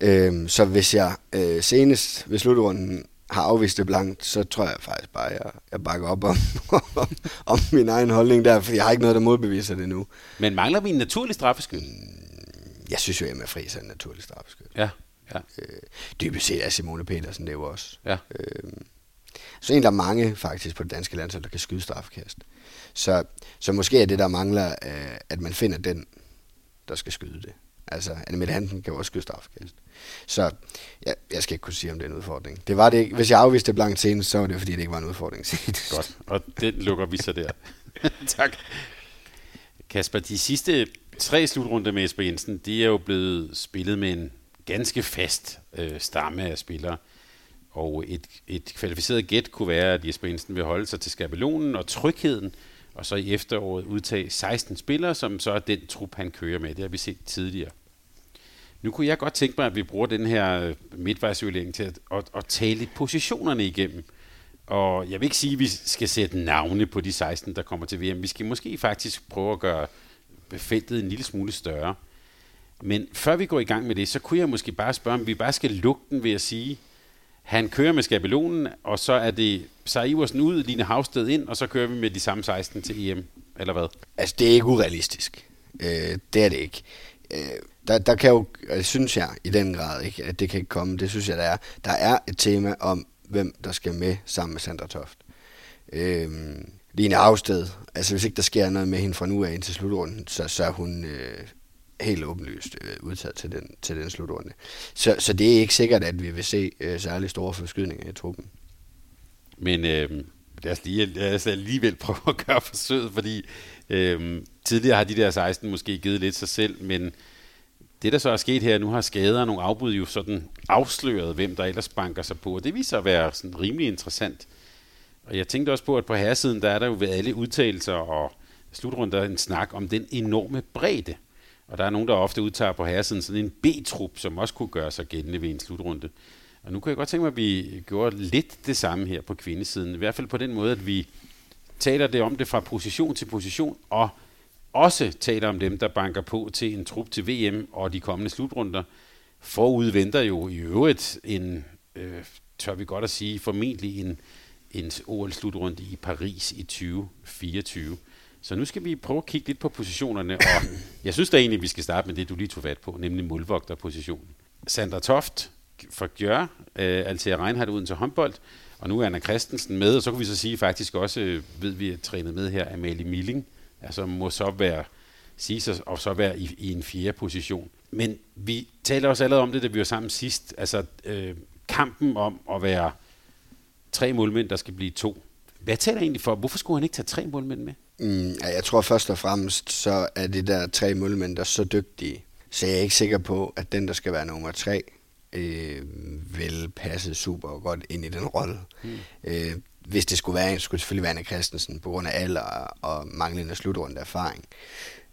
Øhm, så hvis jeg øh, senest ved slutrunden har afvist det blankt, så tror jeg faktisk bare, at jeg, jeg bakker op om, om, om min egen holdning der, for jeg har ikke noget, der modbeviser det nu. Men mangler vi en naturlig straffeskyld? Mm, jeg synes jo, at Emma Friis er en naturlig straffeskyld. Ja, ja. Øh, dybest set er Simone Petersen det jo også. Ja. Øh, så en, der er mange faktisk på det danske landshold, der kan skyde straffekast. Så, så måske er det, der mangler, øh, at man finder den, der skal skyde det. Altså, Annemette Hansen kan jo også skyde straffekast. Så ja, jeg skal ikke kunne sige, om det er en udfordring. Det var det ikke. Hvis jeg afviste det blankt senest, så var det fordi, det ikke var en udfordring senest. Godt, og det lukker vi så der. tak. Kasper, de sidste tre slutrunder med Esper Jensen, de er jo blevet spillet med en ganske fast øh, stamme af spillere. Og et, et kvalificeret gæt kunne være, at Jesper Jensen vil holde sig til skabelonen og trygheden, og så i efteråret udtage 16 spillere, som så er den trup, han kører med. Det har vi set tidligere. Nu kunne jeg godt tænke mig, at vi bruger den her øh, midtvejsøvelering til at, at, at tale positionerne igennem. Og jeg vil ikke sige, at vi skal sætte navne på de 16, der kommer til VM. Vi skal måske faktisk prøve at gøre feltet en lille smule større. Men før vi går i gang med det, så kunne jeg måske bare spørge, om vi bare skal lukke den ved at sige, han kører med skabelonen, og så er det Sara Iversen ud, Line Havsted ind, og så kører vi med de samme 16 til EM, eller hvad? Altså, det er ikke urealistisk. Øh, det er det ikke. Øh, der, der kan jo, øh, synes jeg i den grad ikke, at det kan ikke komme. Det synes jeg, der er. Der er et tema om, hvem der skal med sammen med Sandra Toft. Øh, Line Havsted, altså hvis ikke der sker noget med hende fra nu af ind til slutrunden, så, så er hun øh, helt åbenlyst øh, udtaget til den, til den slutrunde. Så, så det er ikke sikkert, at vi vil se øh, særlig store forskydninger i truppen. Men øh, lad, os lige, lad os alligevel prøve at gøre forsøget, fordi øh, tidligere har de der 16 måske givet lidt sig selv, men Det, der så er sket her, nu har skader og nogle afbud jo sådan afsløret, hvem der ellers banker sig på, og det viser at være sådan rimelig interessant. Og jeg tænkte også på, at på herresiden, der er der jo ved alle udtalelser og slutrunder en snak om den enorme bredde. Og der er nogen, der ofte udtager på herresiden sådan en B-trup, som også kunne gøre sig gældende ved en slutrunde. Og nu kan jeg godt tænke mig, at vi gjorde lidt det samme her på kvindesiden. I hvert fald på den måde, at vi taler det om det fra position til position, og også taler om dem, der banker på til en trup til VM og de kommende slutrunder. Forud venter jo i øvrigt en, øh, tør vi godt at sige, formentlig en, en OL-slutrunde i Paris i 2024. Så nu skal vi prøve at kigge lidt på positionerne, og jeg synes da egentlig, at vi skal starte med det, du lige tog fat på, nemlig målvogterpositionen. Sandra Toft for Gjør, øh, Altea Reinhardt uden til håndbold, og nu er Anna Christensen med, og så kan vi så sige faktisk også, øh, ved vi at trænet med her, Amalie Milling, altså må så være, sige og så være i, i en fjerde position. Men vi taler også allerede om det, da vi var sammen sidst, altså øh, kampen om at være tre målmænd, der skal blive to. Hvad taler egentlig for? Hvorfor skulle han ikke tage tre målmænd med? Mm, jeg tror først og fremmest, så er det der tre målmænd, der er så dygtige. Så jeg er ikke sikker på, at den, der skal være nummer tre, øh, vil passe super godt ind i den rolle. Mm. Øh, hvis det skulle være, skulle det selvfølgelig være Anna Christensen, på grund af alder og manglende slutrunde erfaring.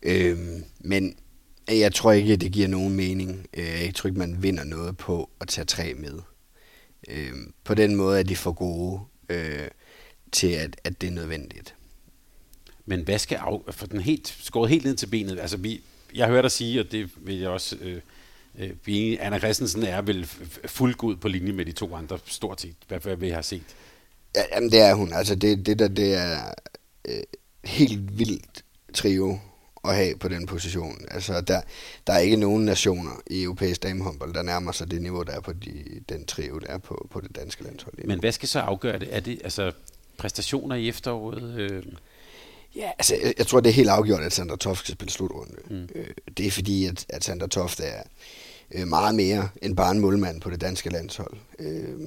Øh, men jeg tror ikke, det giver nogen mening. Øh, jeg tror ikke, man vinder noget på at tage tre med. Øh, på den måde er de for gode øh, til, at, at det er nødvendigt. Men hvad skal af, for den helt, skåret helt ned til benet? Altså, vi, jeg hører dig sige, og det vil jeg også... Øh, øh, Anna Christensen er vel fuldt ud på linje med de to andre, stort set, hvad, hvad vi har set. Ja, jamen, det er hun. Altså, det, det der, det er øh, helt vildt trio at have på den position. Altså, der, der er ikke nogen nationer i europæisk damehåndbold, der nærmer sig det niveau, der er på de, den trio, der er på, på det danske landshold. Men hvad skal så afgøre det? Er det altså præstationer i efteråret? Øh? Ja, altså, jeg, jeg tror, det er helt afgjort, at Sandra Toft skal spille slutrunde. Mm. Øh, det er fordi, at, at Sandra Toft er øh, meget mere end bare en målmand på det danske landshold. Øh,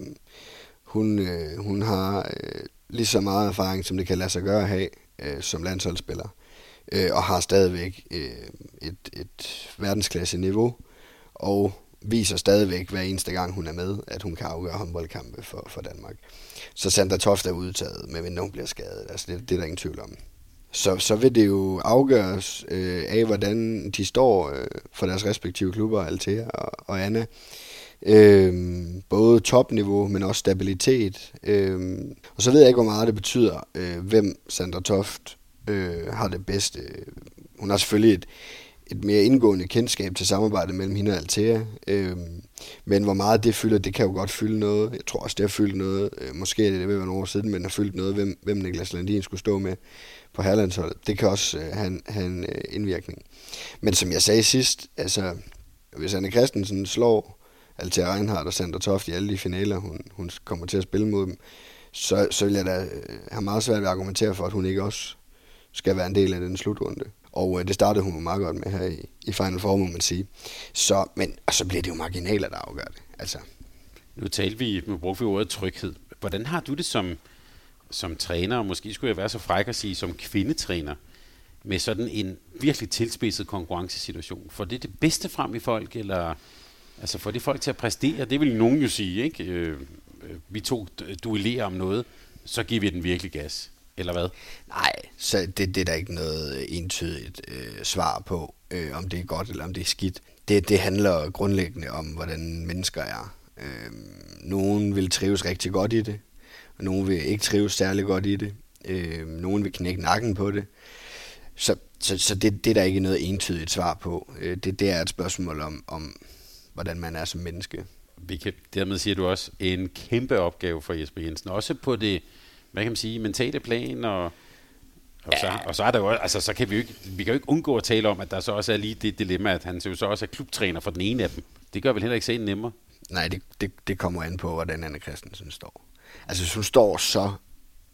hun, øh, hun har øh, lige så meget erfaring, som det kan lade sig gøre at have øh, som landsholdsspiller, øh, og har stadigvæk øh, et, et verdensklasse niveau, og viser stadigvæk hver eneste gang, hun er med, at hun kan afgøre håndboldkampe for, for Danmark. Så Sandra Toft er udtaget, men hun bliver skadet. Altså, det, det er der ingen tvivl om så, så vil det jo afgøres øh, af, hvordan de står øh, for deres respektive klubber, Altea og, og Anna. Øh, både topniveau, men også stabilitet. Øh, og så ved jeg ikke, hvor meget det betyder, øh, hvem Sandra Toft øh, har det bedste. Hun har selvfølgelig et, et mere indgående kendskab til samarbejdet mellem hende og Altea. Øh, men hvor meget det fylder, det kan jo godt fylde noget. Jeg tror også, det har fyldt noget. Øh, måske er det ved nogle år siden, men har fyldt noget, hvem, hvem Niklas Landin skulle stå med på herlandsholdet. Det kan også øh, have, have en øh, indvirkning. Men som jeg sagde sidst, altså, hvis Anne Christensen slår Altea Reinhardt og Sandra Toft i alle de finaler, hun, hun kommer til at spille mod dem, så, så vil jeg da øh, have meget svært ved at argumentere for, at hun ikke også skal være en del af den slutrunde. Og øh, det startede hun meget godt med her i, i Final Four, må man sige. Så, men og så bliver det jo marginaler, der afgør det. Altså. Nu talte vi, nu brugte vi ordet tryghed. Hvordan har du det som, som træner, og måske skulle jeg være så fræk at sige som kvindetræner, med sådan en virkelig tilspidset konkurrencesituation? For det er det bedste frem i folk, eller altså får det folk til at præstere? Det vil nogen jo sige, ikke? Øh, øh vi to duellerer om noget, så giver vi den virkelig gas. Eller hvad? Nej, så det, det er der ikke noget entydigt øh, svar på, øh, om det er godt eller om det er skidt. Det, det handler grundlæggende om, hvordan mennesker er. Øh, nogen vil trives rigtig godt i det, og nogen vil ikke trives særlig godt i det. Øh, nogen vil knække nakken på det. Så, så, så det, det er der ikke noget entydigt svar på. Øh, det, det er et spørgsmål om, om, hvordan man er som menneske. Vi kan, dermed siger du også en kæmpe opgave for Jesper Jensen. Også på det, hvad kan man sige, mentale plan og og, ja. så, og så er der jo, altså, så kan vi jo ikke, vi kan jo ikke undgå at tale om, at der så også er lige det dilemma, at han jo så også er klubtræner for den ene af dem. Det gør vel heller ikke sagen nemmere? Nej, det, det, det kommer an på, hvordan Anne Christensen står. Altså, hvis hun står så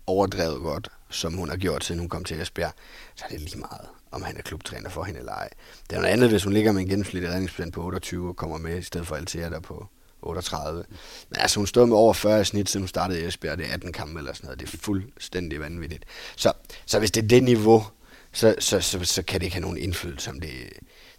overdrevet godt, som hun har gjort, siden hun kom til Esbjerg, så er det lige meget, om han er klubtræner for hende eller ej. Det er noget andet, hvis hun ligger med en gennemsnitlig redningsplan på 28 og kommer med, i stedet for Altea der på 38. Men altså, hun stod med over 40 snit, siden hun startede i Esbjerg. Det er 18 kampe eller sådan noget. Det er fuldstændig vanvittigt. Så, så hvis det er det niveau, så, så, så, så kan det ikke have nogen indflydelse, om det,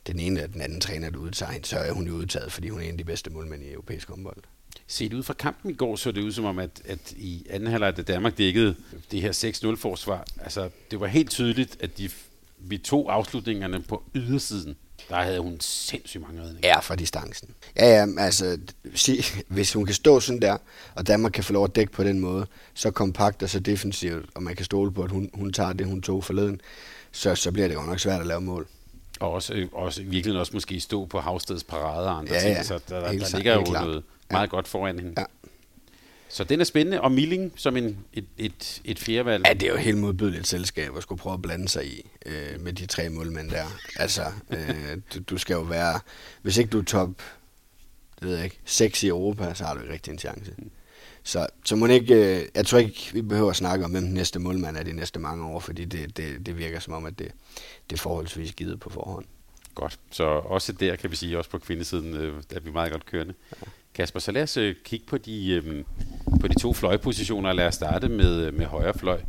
den ene eller den anden træner, der udtager hende, så er hun jo udtaget, fordi hun er en af de bedste målmænd i europæisk håndbold. Set ud fra kampen i går, så det ud som om, at, at i anden halvleg, da Danmark dækkede det her 6-0-forsvar, altså det var helt tydeligt, at de, vi tog afslutningerne på ydersiden. Der havde hun sindssygt mange redninger. Ja, fra distancen. Ja, ja, altså, sig, hvis hun kan stå sådan der, og Danmark kan få lov at dække på den måde, så kompakt og så defensivt, og man kan stole på, at hun, hun tager det, hun tog forleden, så, så bliver det jo nok svært at lave mål. Og også, også virkelig også måske stå på Havsteds parade og andre Ja, ting, ja. så der, der, der ligger jo klart. noget meget godt foran hende. Ja. Så den er spændende, og Milling som en, et, et, et fjerdevalg. Ja, det er jo helt modbydeligt selskab at skulle prøve at blande sig i øh, med de tre målmænd der. Altså, øh, du, du skal jo være... Hvis ikke du er top, det ved jeg ikke, 6 i Europa, så har du ikke rigtig en chance. Så, så må ikke, øh, jeg tror ikke, vi behøver at snakke om, hvem den næste målmand er de næste mange år, fordi det, det, det virker som om, at det, det er forholdsvis givet på forhånd. Godt. Så også der kan vi sige, også på kvindesiden, øh, der er vi meget godt kørende. Kasper, så lad os øh, kigge på de, øh, på de to fløjpositioner, lad os starte med, med højre fløj.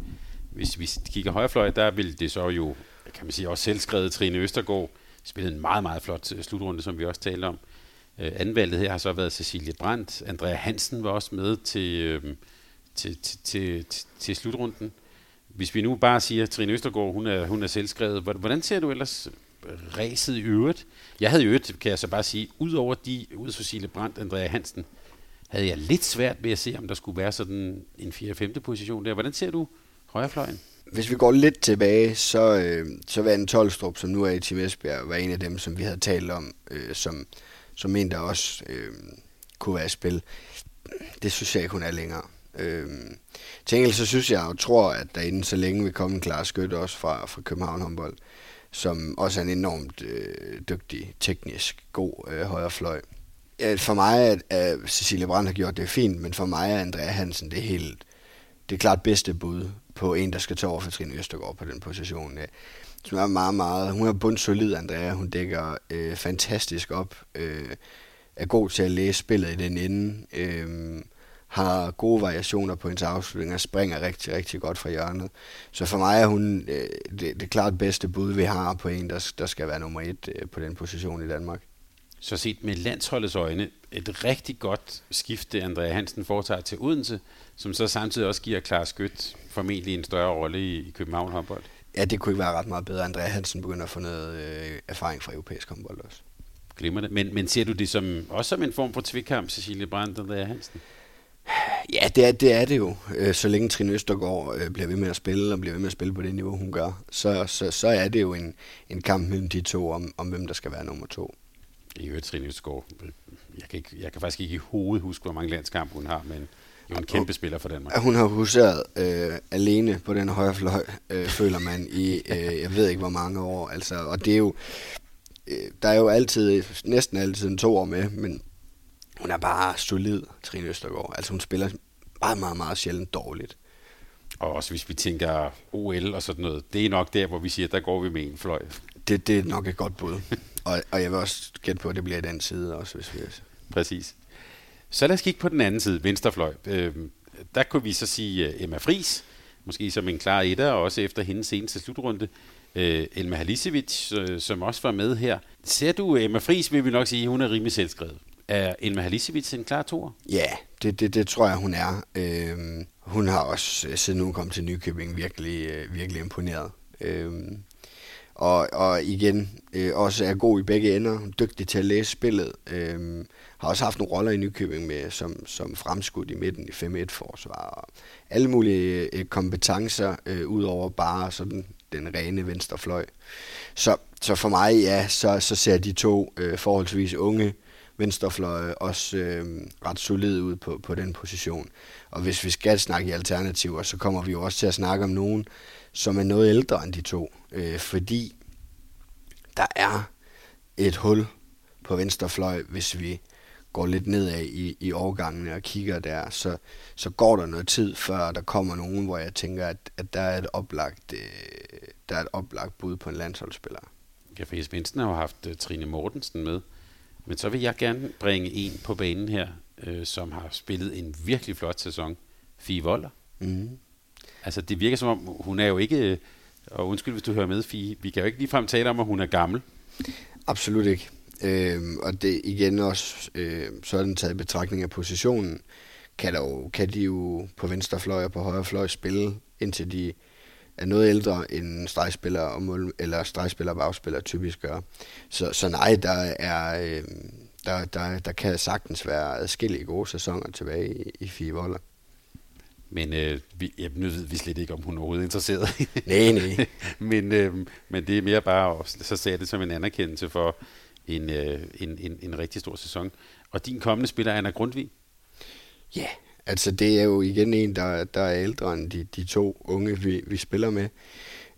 Hvis vi kigger højre fløj, der vil det så jo, kan man sige, også selvskrevet Trine Østergaard spille en meget, meget flot øh, slutrunde, som vi også talte om. Øh, anvalget her har så været Cecilie Brandt. Andrea Hansen var også med til, øh, til, til, til, til, slutrunden. Hvis vi nu bare siger, at Trine Østergaard, hun er, hun er selvskrevet, hvordan- hvordan ser du ellers øh, ræset i øvrigt? Jeg havde i øvrigt, kan jeg så bare sige, ud over de, ud af Cecilie Brandt, Andrea Hansen, havde jeg lidt svært ved at se, om der skulle være sådan en 4. 5. position der. Hvordan ser du højrefløjen? Hvis vi går lidt tilbage, så, øh, så var Anne Tolstrup, som nu er i Team Esbjerg, var en af dem, som vi havde talt om, øh, som, som en, der også øh, kunne være i spil. Det synes jeg ikke, hun er længere. Øh, til enkelt så synes jeg og tror, at der inden så længe vil komme en klar skytte også fra, fra København håndbold, som også er en enormt øh, dygtig, teknisk god øh, højrefløj. fløj for mig, at, at Cecilie Brandt har gjort det fint, men for mig er Andrea Hansen det helt, det er klart bedste bud på en, der skal tage over for Trine Østergaard på den position. Ja. Som er meget, meget, hun er bundsolid, Andrea. Hun dækker øh, fantastisk op. Øh, er god til at læse spillet i den ende. Øh, har gode variationer på hendes afslutninger. Springer rigtig, rigtig godt fra hjørnet. Så for mig er hun øh, det, det klart bedste bud, vi har på en, der, der skal være nummer et øh, på den position i Danmark. Så set med landsholdets øjne, et rigtig godt skifte, Andrea Hansen foretager til Odense, som så samtidig også giver Klar Skyt formentlig en større rolle i, i København håndbold. Ja, det kunne ikke være ret meget bedre. Andrea Hansen begynder at få noget øh, erfaring fra europæisk håndbold også. Glimmer det. Men, men ser du det som, også som en form for tvikkamp, Cecilie Brandt og Andrea Hansen? Ja, det er det, er det jo. Øh, Så længe Trine Østergaard øh, bliver ved med at spille, og bliver ved med at spille på det niveau, hun gør, så, så, så er det jo en, en kamp mellem de to om, om, hvem der skal være nummer to. I øvrigt, Trine Østgaard. Jeg kan, ikke, jeg kan faktisk ikke i hovedet huske, hvor mange landskampe hun har, men jo en kæmpe spiller for Danmark. Hun har huseret øh, alene på den højre fløj, øh, føler man, i øh, jeg ved ikke hvor mange år. Altså, og det er jo, øh, der er jo altid, næsten altid en to år med, men hun er bare solid, Trine Østergaard. Altså hun spiller meget, meget, meget sjældent dårligt. Og også hvis vi tænker OL og sådan noget, det er nok der, hvor vi siger, der går vi med en fløj. Det, det er nok et godt bud. Og, og jeg vil også gætte på, at det bliver den side også, hvis vi... Præcis. Så lad os kigge på den anden side, venstrefløj. Øh, der kunne vi så sige uh, Emma Fris, måske som en klar etter, og også efter hendes seneste slutrunde. Øh, Elma Halisevic, øh, som også var med her. Ser du Emma Fris, vil vi nok sige, hun er rimelig selvskrevet. Er Elma Halisevic en klar toer? Ja, det, det, det tror jeg, hun er. Øhm, hun har også, øh, siden hun kom til Nykøbing, virkelig, øh, virkelig imponeret. Øhm, og, og igen, øh, også er god i begge ender, dygtig til at læse spillet. Øh, har også haft nogle roller i Nykøbing med, som, som fremskudt i midten i 5-1-forsvar. Og alle mulige øh, kompetencer, øh, ud over bare sådan den rene venstre fløj. Så, så for mig, ja, så, så ser de to øh, forholdsvis unge venstrefløje også øh, ret solid ud på, på den position. Og hvis vi skal snakke i alternativer, så kommer vi jo også til at snakke om nogen, som er noget ældre end de to. Øh, fordi der er et hul på venstrefløj, hvis vi går lidt nedad i, i årgangene og kigger der, så, så går der noget tid, før der kommer nogen, hvor jeg tænker, at, at der, er et oplagt, øh, der er et oplagt bud på en landsholdsspiller. Ja, for Jes Bensen har jo haft uh, Trine Mortensen med. Men så vil jeg gerne bringe en på banen her, øh, som har spillet en virkelig flot sæson. Fie Voller. Mm. Altså, det virker som om, hun er jo ikke... Øh, og undskyld, hvis du hører med, Fie. Vi kan jo ikke ligefrem tale om, at hun er gammel. Absolut ikke. Øh, og det igen også øh, sådan taget i betragtning af positionen, kan, der jo, kan de jo på venstre fløj og på højre fløj spille, indtil de er noget ældre end stregspillere og mål, eller stregspillere og bagspillere typisk gør. Så, så nej, der er øh, der, der, der kan sagtens være adskillige gode sæsoner tilbage i, i fire volder. Men øh, vi, ja, nu ved vi slet ikke, om hun er overhovedet interesseret. nej, nej. men, øh, men det er mere bare, så ser det som en anerkendelse for en, øh, en, en, en rigtig stor sæson. Og din kommende spiller, Anna Grundvig? Ja, yeah, altså det er jo igen en, der, der er ældre end de, de to unge, vi, vi spiller med,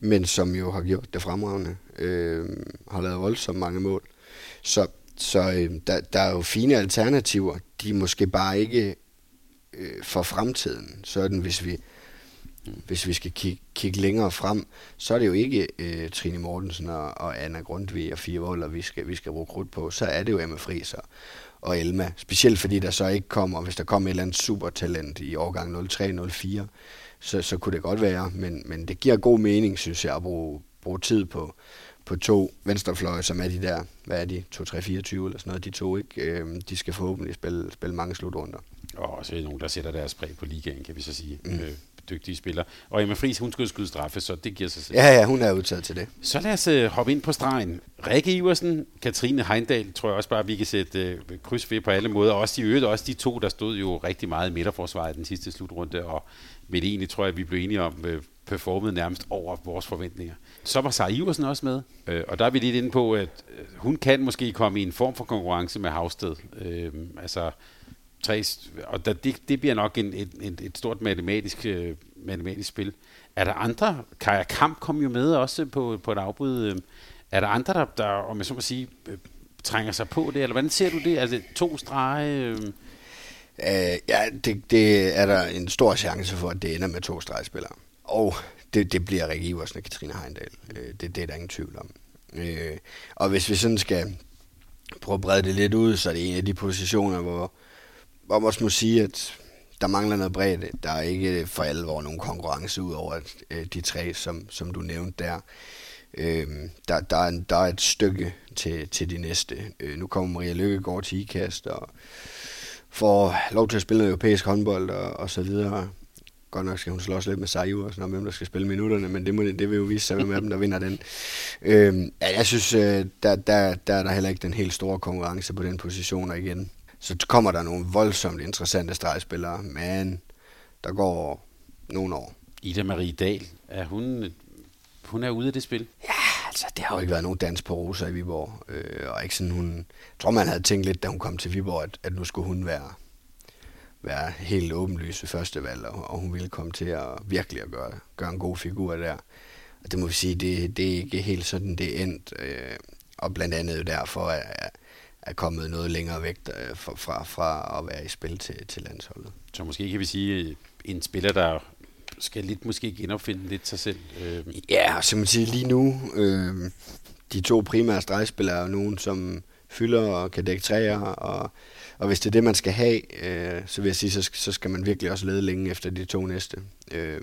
men som jo har gjort det fremragende, øh, har lavet voldsomt mange mål. Så, så øh, der, der er jo fine alternativer, de er måske bare ikke øh, for fremtiden. Sådan hvis vi, hvis vi skal kigge, kigge længere frem, så er det jo ikke øh, Trine Mortensen og, og Anna Grundtvig og Fie Voller, vi skal, vi skal bruge krudt på. Så er det jo Emma Friser og Elma. Specielt fordi der så ikke kommer, hvis der kommer et eller andet supertalent i årgang 03-04, så, så kunne det godt være. Men, men det giver god mening, synes jeg, at bruge, bruge tid på, på to venstrefløje, som er de der, hvad er de, 2-3-24 eller sådan noget, de to, ikke? Øh, de skal forhåbentlig spille, spille mange slutrunder. Og så er nogen, der sætter deres præg på ligaen, kan vi så sige. Mm. Øh, dygtige spillere. Og Emma Friis, hun skulle skyde straffe, så det giver sig selv. Ja, ja, hun er udtaget til det. Så lad os uh, hoppe ind på stregen. Rikke Iversen, Katrine Heindal, tror jeg også bare, vi kan sætte uh, kryds ved på alle måder. Også de øvrigt, også de to, der stod jo rigtig meget i midterforsvaret den sidste slutrunde, og med det egentlig tror jeg, vi blev enige om, uh, performet nærmest over vores forventninger. Så var Sara Iversen også med, uh, og der er vi lidt inde på, at uh, hun kan måske komme i en form for konkurrence med Havsted. Uh, altså, tre, og der, det, det bliver nok en, et, en, et stort matematisk, øh, matematisk spil. Er der andre? Kaja Kamp kom jo med også på, på et afbud. Øh, er der andre, der, der om jeg så må sige, øh, trænger sig på det? Eller hvordan ser du det? Altså to strege? Øh? Øh, ja, det, det er der en stor chance for, at det ender med to stregspillere. Og det, det bliver Rikke Iversen og Katrine Heindal. Øh, det, det er der ingen tvivl om. Øh, og hvis vi sådan skal prøve at brede det lidt ud, så er det en af de positioner, hvor hvor man også må sige, at der mangler noget bredde. Der er ikke for alvor nogen konkurrence ud over øh, de tre, som, som du nævnte der. Øh, der, der, er, der er et stykke til, til de næste. Øh, nu kommer Maria Lykkegaard til IKAST og får lov til at spille europæisk håndbold og, og så videre. Godt nok skal hun slås lidt med Sayu og sådan hvem der skal spille minutterne, men det, må, det vil jo vise sig, hvem af dem, der vinder den. Øh, ja, jeg synes, øh, der, der, der er der heller ikke den helt store konkurrence på den position, og igen, så kommer der nogle voldsomt interessante stregspillere, men der går nogle år. Ida Marie Dahl, er hun, hun er ude af det spil? Ja, altså det har jo ikke været nogen dans på roser i Viborg. Øh, og ikke sådan, hun, jeg tror, man havde tænkt lidt, da hun kom til Viborg, at, at nu skulle hun være, være helt åbenlys ved første valg, og, og hun ville komme til at virkelig at gøre, gøre en god figur der. Og det må vi sige, det, det er ikke helt sådan, det er endt. Øh, og blandt andet derfor, at, er kommet noget længere væk øh, fra, fra, fra at være i spil til, til landsholdet. Så måske kan vi sige, en spiller, der skal lidt måske genopfinde lidt sig selv. Øh. Ja, som man siger lige nu, øh, de to primære stregspillere er jo nogen, som fylder og kan dække træer, og, og hvis det er det, man skal have, øh, så vil jeg sige, så, så skal man virkelig også lede længe efter de to næste. Øh,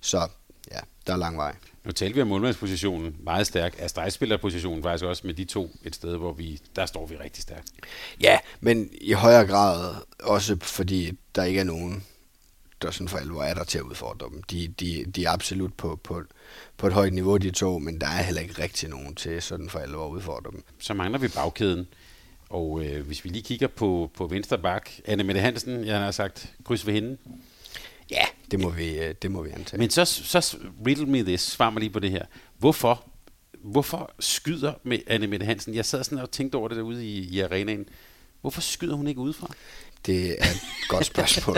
så ja, der er lang vej. Nu talte vi om målmandspositionen meget stærk. Er stregspillerpositionen faktisk også med de to et sted, hvor vi, der står vi rigtig stærkt? Ja, men i højere grad også fordi der ikke er nogen, der sådan for alvor er der til at udfordre dem. De, de, de er absolut på, på, på et højt niveau, de to, men der er heller ikke rigtig nogen til sådan for alvor at udfordre dem. Så mangler vi bagkæden. Og øh, hvis vi lige kigger på, på venstre bak, Anne Mette Hansen, jeg har sagt kryds ved hende. Ja, det må vi, øh, det må vi antage. Men så, så riddle me this, svar mig lige på det her. Hvorfor, hvorfor skyder med Anne Mette Hansen? Jeg sad sådan og tænkte over det derude i, i arenaen. Hvorfor skyder hun ikke udefra? Det er et godt spørgsmål.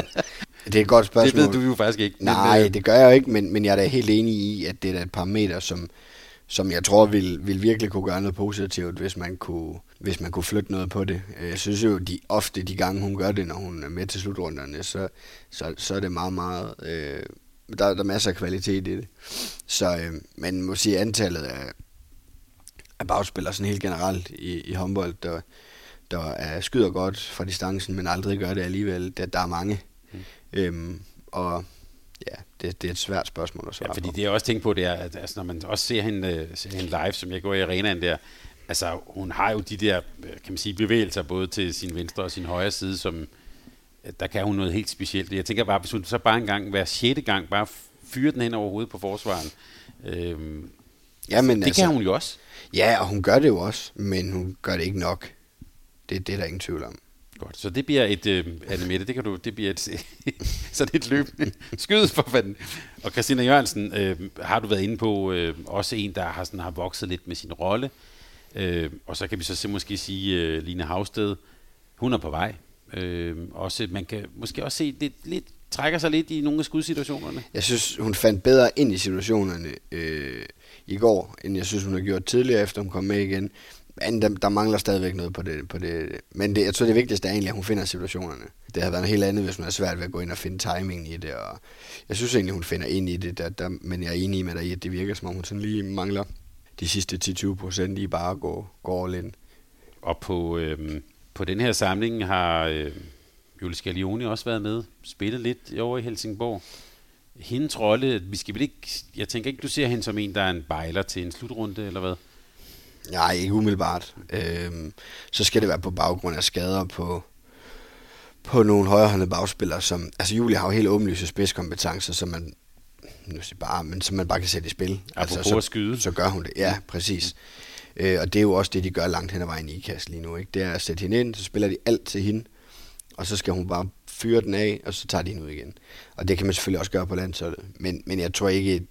Det er et godt spørgsmål. Det ved du jo faktisk ikke. Nej, øh, det gør jeg jo ikke, men, men jeg er da helt enig i, at det er et parameter, som, som jeg tror vil, vil virkelig kunne gøre noget positivt, hvis man kunne, hvis man kunne flytte noget på det. Øh, jeg synes jo, de ofte de gange, hun gør det, når hun er med til slutrunderne, så, så, så er det meget, meget... Øh, der, der er masser af kvalitet i det. Så øh, man må sige, antallet af, af bagspillere sådan helt generelt i, i håndbold, der, der er skyder godt fra distancen, men aldrig gør det alligevel. Der, der er mange. Mm. Øhm, og ja, det, det er et svært spørgsmål at svare ja, fordi på. det jeg også tænkt på, det er, at altså, når man også ser hende, øh, ser hende live, som jeg går i arenaen der, altså, hun har jo de der, øh, kan man sige, bevægelser både til sin venstre og sin højre side, som der kan hun noget helt specielt. Jeg tænker bare, hvis hun så bare en gang, hver sjette gang, bare fyrer den hen over hovedet på forsvaren. Øhm, ja, men det altså, kan hun jo også. Ja, og hun gør det jo også, men hun gør det ikke nok. Det, det er der ingen tvivl om. Godt, så det bliver et, øh, Annemette, det kan du, det bliver et, sådan et løb. Skyd for fanden. Og Christina Jørgensen, øh, har du været inde på, øh, også en, der har, sådan, har vokset lidt med sin rolle. Øh, og så kan vi så måske sige, øh, Line Havsted, hun er på vej. Øh, også, man kan måske også se, det lidt, trækker sig lidt i nogle af skudsituationerne. Jeg synes, hun fandt bedre ind i situationerne øh, i går, end jeg synes, hun har gjort tidligere, efter hun kom med igen. Men der, der mangler stadigvæk noget på det. På det. Men det, jeg tror, det vigtigste er egentlig, at hun finder situationerne. Det har været noget helt andet, hvis hun er svært ved at gå ind og finde timingen i det. Og jeg synes egentlig, hun finder ind i det, der, der, men jeg er enig med dig i, at det virker, som om hun sådan lige mangler de sidste 10-20 procent i bare at gå, gå all in. Og på, øh, på den her samling har øh, Julie Scalioni også været med, spillet lidt over i Helsingborg. Hendes rolle, vi skal vel ikke, jeg tænker ikke, du ser hende som en, der er en bejler til en slutrunde, eller hvad? Nej, ikke umiddelbart. Øhm, så skal det være på baggrund af skader på, på nogle højrehåndede bagspillere, som, altså Julie har jo helt åbenlyse spidskompetencer, som man, nu siger bare, men som man bare kan sætte i spil. Altså, så, at skyde. Så gør hun det, ja, præcis. Øh, og det er jo også det, de gør langt hen ad vejen i IKAS lige nu. Ikke? Det er at sætte hende ind, så spiller de alt til hende, og så skal hun bare fyre den af, og så tager de hende ud igen. Og det kan man selvfølgelig også gøre på landsholdet. Men, men jeg tror ikke,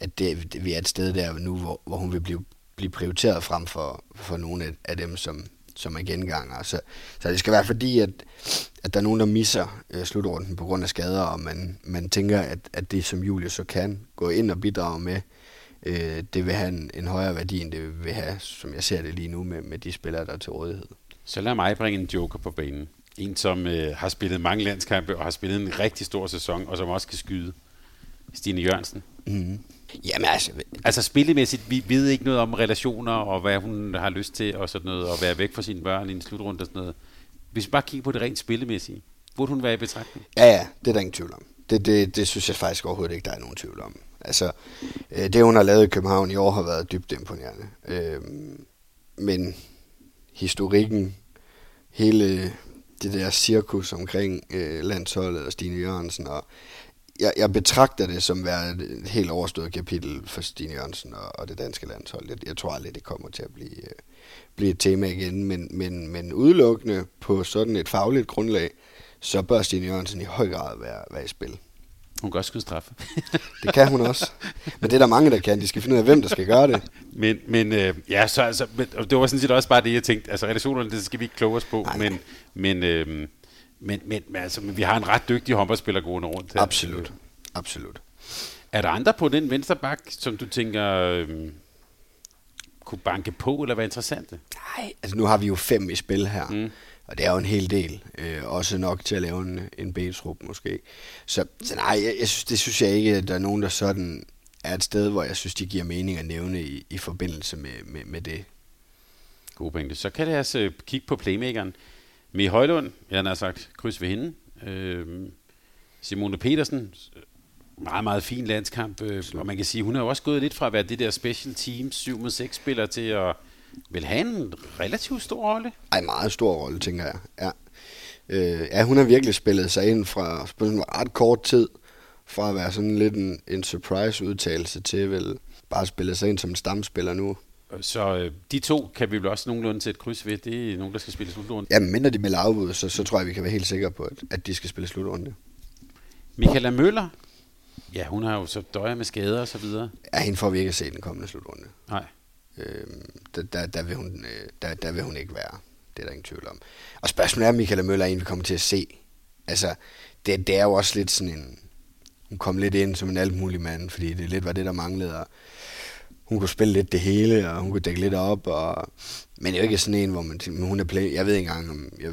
at det, vi er et sted der nu, hvor, hvor hun vil blive blive prioriteret frem for, for nogle af, dem, som, som er genganger. Så, så det skal være fordi, at, at der er nogen, der misser øh, slutrunden på grund af skader, og man, man tænker, at, at det, som Julius så kan gå ind og bidrage med, øh, det vil have en, en højere værdi, end det vil have, som jeg ser det lige nu, med, med de spillere, der er til rådighed. Så lad mig bringe en joker på banen. En, som øh, har spillet mange landskampe og har spillet en rigtig stor sæson, og som også kan skyde. Stine Jørgensen. Mm-hmm. Jamen altså... Altså spillemæssigt, vi ved ikke noget om relationer, og hvad hun har lyst til, og sådan noget, og være væk fra sine børn i en slutrunde og sådan noget. Hvis vi bare kigger på det rent spillemæssige, burde hun være i betragtning? Ja, ja, det er der ingen tvivl om. Det, det, det synes jeg faktisk overhovedet ikke, der er nogen tvivl om. Altså, øh, det hun har lavet i København i år har været dybt imponerende. Øh, men historikken, hele det der cirkus omkring øh, landsholdet og Stine Jørgensen og jeg, jeg betragter det som være et helt overstået kapitel for Stine Jørgensen og, og det danske landshold. Jeg, jeg tror aldrig, det kommer til at blive, uh, blive et tema igen, men, men, men udelukkende på sådan et fagligt grundlag, så bør Stine Jørgensen i høj grad være, være i spil. Hun kan også skyde straffe. det kan hun også. Men det er der mange, der kan. De skal finde ud af, hvem der skal gøre det. Men, men øh, ja, så altså, men, det var sådan set også bare det, jeg tænkte. Altså relationerne, det skal vi ikke kloge os på, nej, men, men øh, men, men, men, altså, men vi har en ret dygtig håndboldspiller gående rundt her. Absolut. Absolut. Er der andre på den venstre bak, som du tænker øhm, kunne banke på eller være interessante? Nej, altså nu har vi jo fem i spil her. Mm. Og det er jo en hel del. Øh, også nok til at lave en, en B-trup måske. Så, så nej, jeg, jeg synes, det synes jeg ikke, at der er nogen, der sådan er et sted, hvor jeg synes, de giver mening at nævne i, i forbindelse med, med, med det. God pointe. Så kan det altså kigge på playmakeren. Mie Højlund, jeg har sagt kryds ved hende. Øh, Simone Petersen, meget, meget fin landskamp. Øh, og man kan sige, hun har jo også gået lidt fra at være det der special team 7 mod 6 spiller til at vil have en relativt stor rolle. Ej, meget stor rolle, tænker jeg. Ja. Øh, ja, hun har virkelig spillet sig ind fra en ret kort tid, fra at være sådan lidt en, en surprise-udtalelse til vel bare spille sig ind som stamspiller nu. Så øh, de to kan vi vel også nogenlunde til et kryds ved. Det er nogen, der skal spille slutrunde. Ja, men mindre de melder afbud, så, så tror jeg, vi kan være helt sikre på, at, at de skal spille slutrunde. Michaela Møller, ja, hun har jo så døjer med skader og så videre. Ja, hende får vi ikke at se den kommende slutrunde. Nej. Øhm, der, der, der, vil hun, øh, der, der vil hun ikke være. Det er der ingen tvivl om. Og spørgsmålet er, om Michaela Møller er en, vi kommer til at se. Altså, det, det er jo også lidt sådan en... Hun kom lidt ind som en alt mulig mand, fordi det lidt var det, der manglede. Og hun kunne spille lidt det hele, og hun kunne dække lidt op. Og, men det er jo ikke sådan en, hvor man men hun er play, jeg ved ikke engang, om jeg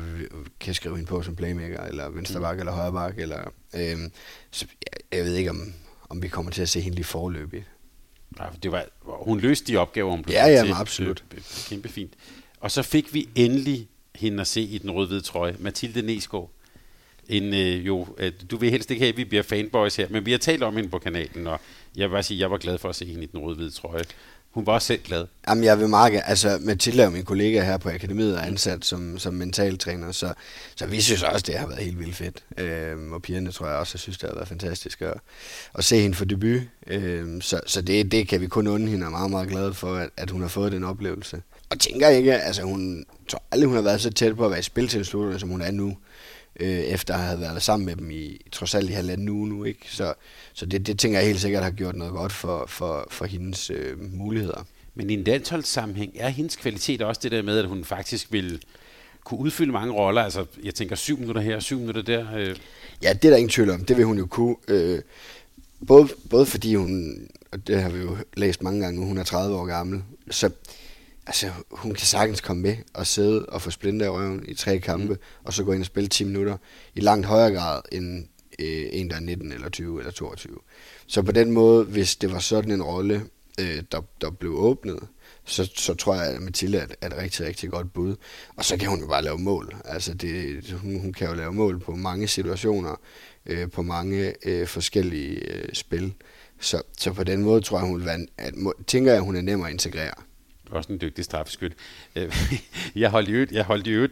kan skrive hende på som playmaker, eller venstre bak, mm. eller højre bak, eller, øhm, så jeg, jeg, ved ikke, om, om vi kommer til at se hende lige forløbigt. Nej, det var, hun løste de opgaver, hun blev ja, ja, til. absolut. Kæmpe fint. Og så fik vi endelig hende at se i den rød-hvide trøje, Mathilde Nesgaard. En, øh, jo, øh, du vil helst ikke have, at vi bliver fanboys her, men vi har talt om hende på kanalen, og jeg vil bare sige, jeg var glad for at se hende i den rød-hvide trøje. hun var også selv glad. Jamen, jeg vil meget Altså, Mathilde og min kollega her på akademiet er ansat som, som mentaltræner, så, så vi synes også, det har været helt vildt fedt. Øhm, og pigerne tror jeg også, jeg synes, det har været fantastisk at, at se hende for debut. Øhm, så så det, det kan vi kun unde hende, og meget, meget glade for, at, at hun har fået den oplevelse. Og tænker ikke, altså hun tror aldrig, hun har været så tæt på at være i spiltilslutterne, som hun er nu øh, efter at have været sammen med dem i trods alt i halvanden uge nu. Ikke? Så, så det, det tænker jeg helt sikkert har gjort noget godt for, for, for hendes øh, muligheder. Men i en landsholdssammenhæng er hendes kvalitet også det der med, at hun faktisk vil kunne udfylde mange roller. Altså, jeg tænker syv minutter her, syv minutter der. Øh. Ja, det er der ingen tvivl om. Det vil hun jo kunne. Øh, både, både fordi hun, og det har vi jo læst mange gange, hun er 30 år gammel, så altså, hun kan sagtens komme med og sidde og få splinter i røven i tre kampe, mm. og så gå ind og spille 10 minutter i langt højere grad end øh, en, der er 19 eller 20 eller 22. Så på den måde, hvis det var sådan en rolle, øh, der, der blev åbnet, så, så tror jeg, at Mathilde er, er et rigtig, rigtig godt bud. Og så kan hun jo bare lave mål. Altså det, hun, hun kan jo lave mål på mange situationer, øh, på mange øh, forskellige øh, spil. Så, så på den måde tror jeg, hun vil være, at, tænker jeg, at hun er nem at integrere også en dygtig straffeskyt. Øh, jeg holdt jo jeg holdt jo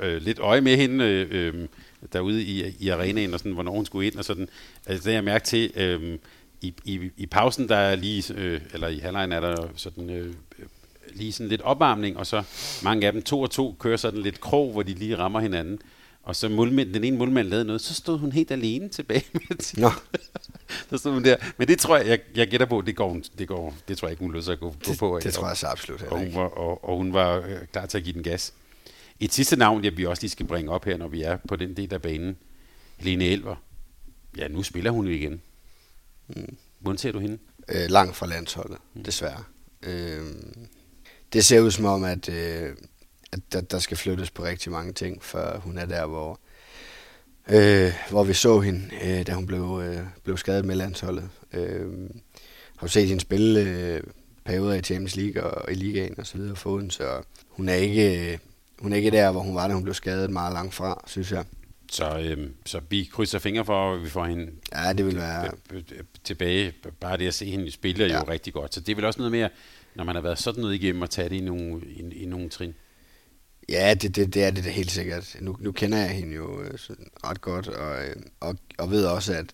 øh, lidt øje med hende øh, øh, derude i, i arenaen, og sådan, hvornår hun skulle ind, og sådan. Altså, det jeg mærke til, øh, i, i, i pausen, der er lige, øh, eller i halvlejen er der sådan, øh, øh, lige sådan lidt opvarmning, og så mange af dem, to og to, kører sådan lidt krog, hvor de lige rammer hinanden. Og så målmænd, den ene målmand lavede noget, så stod hun helt alene tilbage med Nå. så stod hun der. Men det tror jeg, jeg, jeg gætter på, det går, det går, det tror jeg ikke, hun løser at gå, gå på. Det, det tror jeg så absolut og hun, var, og, og hun var øh, klar til at give den gas. Et sidste navn, jeg vi også lige skal bringe op her, når vi er på den del af banen. Helene Elver. Ja, nu spiller hun jo igen. Mm. Hvordan ser du hende? Øh, langt fra landsholdet, mm. desværre. Øh, det ser ud som om, at, øh, at der, der skal flyttes på rigtig mange ting, før hun er der, hvor, øh, hvor vi så hende, øh, da hun blev, øh, blev skadet med landsholdet. Øh, har du set hende spille øh, perioder i Champions League og i ligaen og så videre for hende, så hun er ikke, øh, hun er ikke der, hvor hun var, da hun blev skadet meget langt fra, synes jeg. Så, øh, så vi krydser fingre for, at vi får hende ja, det vil være... tilbage. Bare det at se hende spille er ja. jo rigtig godt. Så det er vel også noget mere, når man har været sådan noget igennem, at tage det i nogle, i, i nogle trin. Ja, det, det, det er det helt sikkert. Nu, nu kender jeg hende jo øh, sådan ret godt, og, øh, og, og ved også, at,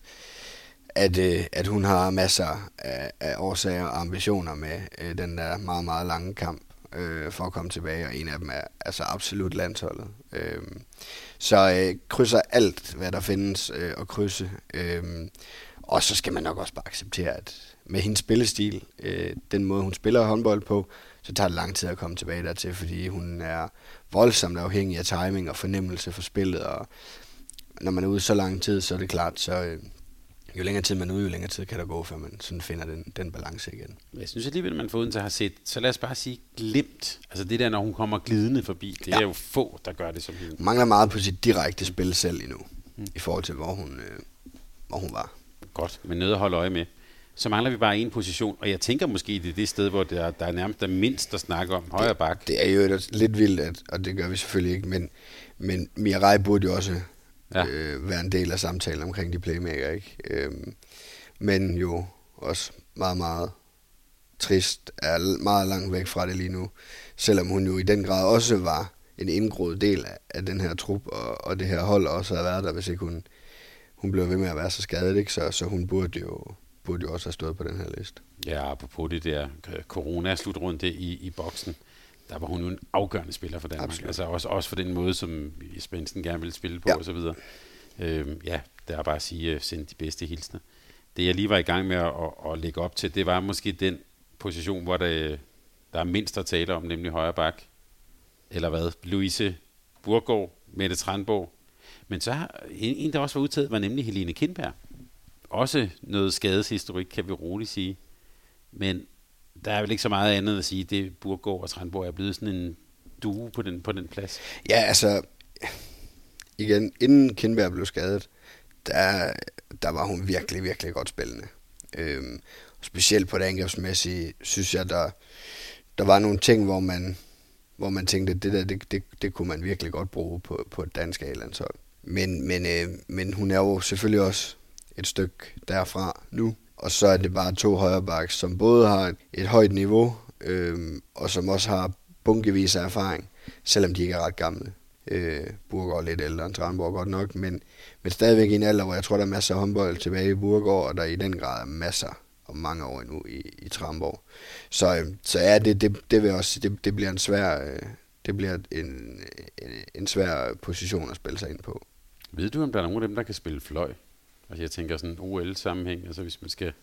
at, øh, at hun har masser af, af årsager og ambitioner med øh, den der meget, meget lange kamp øh, for at komme tilbage, og en af dem er altså absolut landsholdet. Øh, så øh, krydser alt, hvad der findes øh, at krydse. Øh, og så skal man nok også bare acceptere, at med hendes spillestil, øh, den måde hun spiller håndbold på, så tager det lang tid at komme tilbage dertil, fordi hun er voldsomt afhængig af timing og fornemmelse for spillet, og når man er ude så lang tid, så er det klart, så øh, jo længere tid man er ude, jo længere tid kan der gå, før man sådan finder den, den balance igen. Jeg synes alligevel, at man får uden til at have set, så lad os bare sige glemt. Altså det der, når hun kommer glidende forbi, det ja. er jo få, der gør det som hende. Mangler meget på sit direkte spil selv endnu, mm. i forhold til, hvor hun, øh, hvor hun var. Godt, men noget at holde øje med så mangler vi bare en position, og jeg tænker måske, det er det sted, hvor der, der er nærmest der mindst at snakke om, højre bak. Det, det er jo lidt vildt, at, og det gør vi selvfølgelig ikke, men, men Mirai burde jo også ja. øh, være en del af samtalen omkring de playmaker, ikke? Øhm, men jo også meget, meget trist, er meget langt væk fra det lige nu, selvom hun jo i den grad også var en indgroet del af, af den her trup, og, og det her hold også havde været der, hvis ikke hun, hun blev ved med at være så skadet, ikke? Så, så hun burde jo burde jo også have stået på den her liste. Ja, apropos det der corona-slutrunde i, i boksen, der var hun jo en afgørende spiller for Danmark. Absolut. Altså også, også for den måde, som Svendsen gerne ville spille på ja. og så videre. Øhm, ja, det er bare at sige, uh, send de bedste hilsner. Det jeg lige var i gang med at, at, at lægge op til, det var måske den position, hvor det, der er mindst at tale om, nemlig højre bak. Eller hvad? Louise Burgård, Mette Tranborg. Men så har en, en, der også var udtaget, var nemlig Helene Kindberg også noget skadeshistorik, kan vi roligt sige. Men der er vel ikke så meget andet at sige. Det Burgård og Trandborg er blevet sådan en due på den, på den plads. Ja, altså, igen, inden Kindberg blev skadet, der, der var hun virkelig, virkelig godt spillende. Øhm, specielt på det angrebsmæssige, synes jeg, der, der var nogle ting, hvor man, hvor man tænkte, at det der, det, det, det kunne man virkelig godt bruge på, på et dansk A-landshold. Men, men, øh, men hun er jo selvfølgelig også et stykke derfra nu. Og så er det bare to højrebacks, som både har et højt niveau, øh, og som også har bunkevis af erfaring, selvom de ikke er ret gamle. Øh, Burgård er lidt ældre end Tranborg godt nok, men, men stadigvæk i en alder, hvor jeg tror, der er masser af håndbold tilbage i Burgård, og der i den grad er masser og mange år endnu i, i Tramborg. Så, øh, så ja, det, det, det, vil også, det, det bliver en svær, øh, det bliver en, en, en svær position at spille sig ind på. Ved du, om der er nogen af dem, der kan spille fløj? Altså jeg tænker sådan OL-sammenhæng, altså hvis man skal...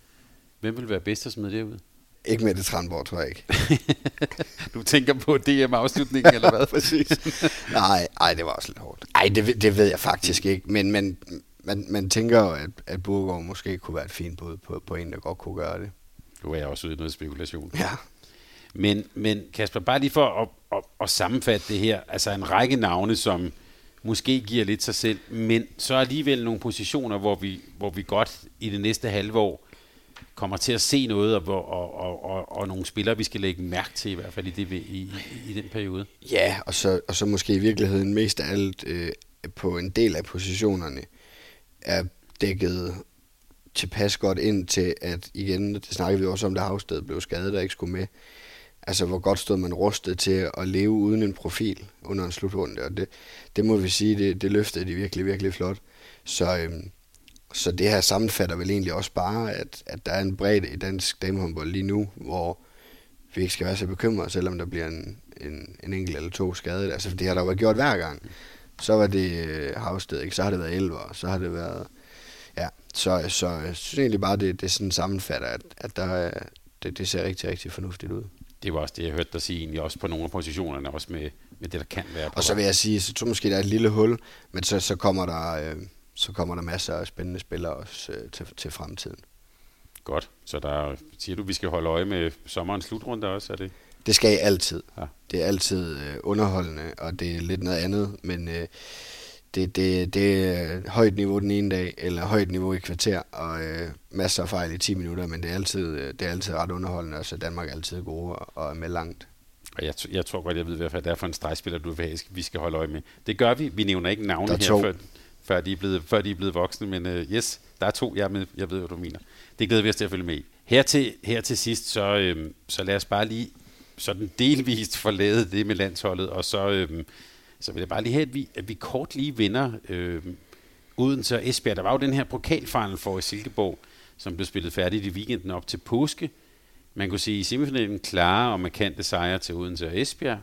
Hvem vil være bedst at smide det ud? Ikke med det Tranborg, tror jeg ikke. du tænker på DM-afslutningen, eller hvad? Præcis. Nej, ej, det var også lidt hårdt. Nej, det, det ved jeg faktisk ikke, men, men man, man tænker jo, at, at Burgård måske kunne være et fint bud på, på en, der godt kunne gøre det. Nu er jeg også ude i noget spekulation. Ja. Men, men Kasper, bare lige for at, at, at sammenfatte det her, altså en række navne, som måske giver lidt sig selv, men så alligevel nogle positioner, hvor vi, hvor vi godt i det næste halve år kommer til at se noget, og, og, og, og, og nogle spillere, vi skal lægge mærke til, i hvert fald i, det, i, i, i den periode. Ja, og så, og så måske i virkeligheden mest af alt øh, på en del af positionerne er dækket tilpas godt ind til, at igen, det snakkede vi også om, da Havsted blev skadet og ikke skulle med. Altså, hvor godt stod man rustet til at leve uden en profil under en slutrunde, og det, det må vi sige, det, det løftede de virkelig, virkelig flot. Så, øhm, så det her sammenfatter vel egentlig også bare, at, at der er en bredde i dansk damehåndbold lige nu, hvor vi ikke skal være så bekymrede, selvom der bliver en, en, en enkelt eller to skadet. Altså, det har der jo været gjort hver gang. Så var det øh, Havsted, ikke? så har det været Elver, så har det været... Ja, så, så jeg synes egentlig bare, det, det sådan sammenfatter, at, at der, det, det ser rigtig, rigtig fornuftigt ud. Det var også det, jeg hørte dig sige egentlig, også på nogle af positionerne, også med, med det, der kan være på Og så vil jeg sige, så tror måske, der er et lille hul, men så, så kommer der... Øh, så kommer der masser af spændende spillere også øh, til, til fremtiden. Godt. Så der siger du, vi skal holde øje med sommerens slutrunde også, er det? Det skal I altid. Ja. Det er altid øh, underholdende, og det er lidt noget andet, men øh, det, det, det er højt niveau den ene dag, eller højt niveau i kvarter, og øh, masser af fejl i 10 minutter, men det er altid, øh, det er altid ret underholdende, og så Danmark er altid gode og er med langt. Og jeg, jeg tror godt, jeg ved, hvad det er for en stregspiller, du vil have, vi skal holde øje med. Det gør vi. Vi nævner ikke navne her, før, før, de er blevet, før de er blevet voksne, men uh, yes, der er to, jeg, med, jeg ved, hvad du mener. Det glæder vi os til at følge med i. Her til, her til sidst, så, øhm, så lad os bare lige sådan delvist forlade det med landsholdet, og så, øhm, så vil jeg bare lige have, at vi, at vi kort lige vinder øh, Odense og Esbjerg. Der var jo den her pokalfinal for i Silkeborg, som blev spillet færdigt i weekenden op til påske. Man kunne sige i semifinalen klare og markante sejre til Odense og Esbjerg.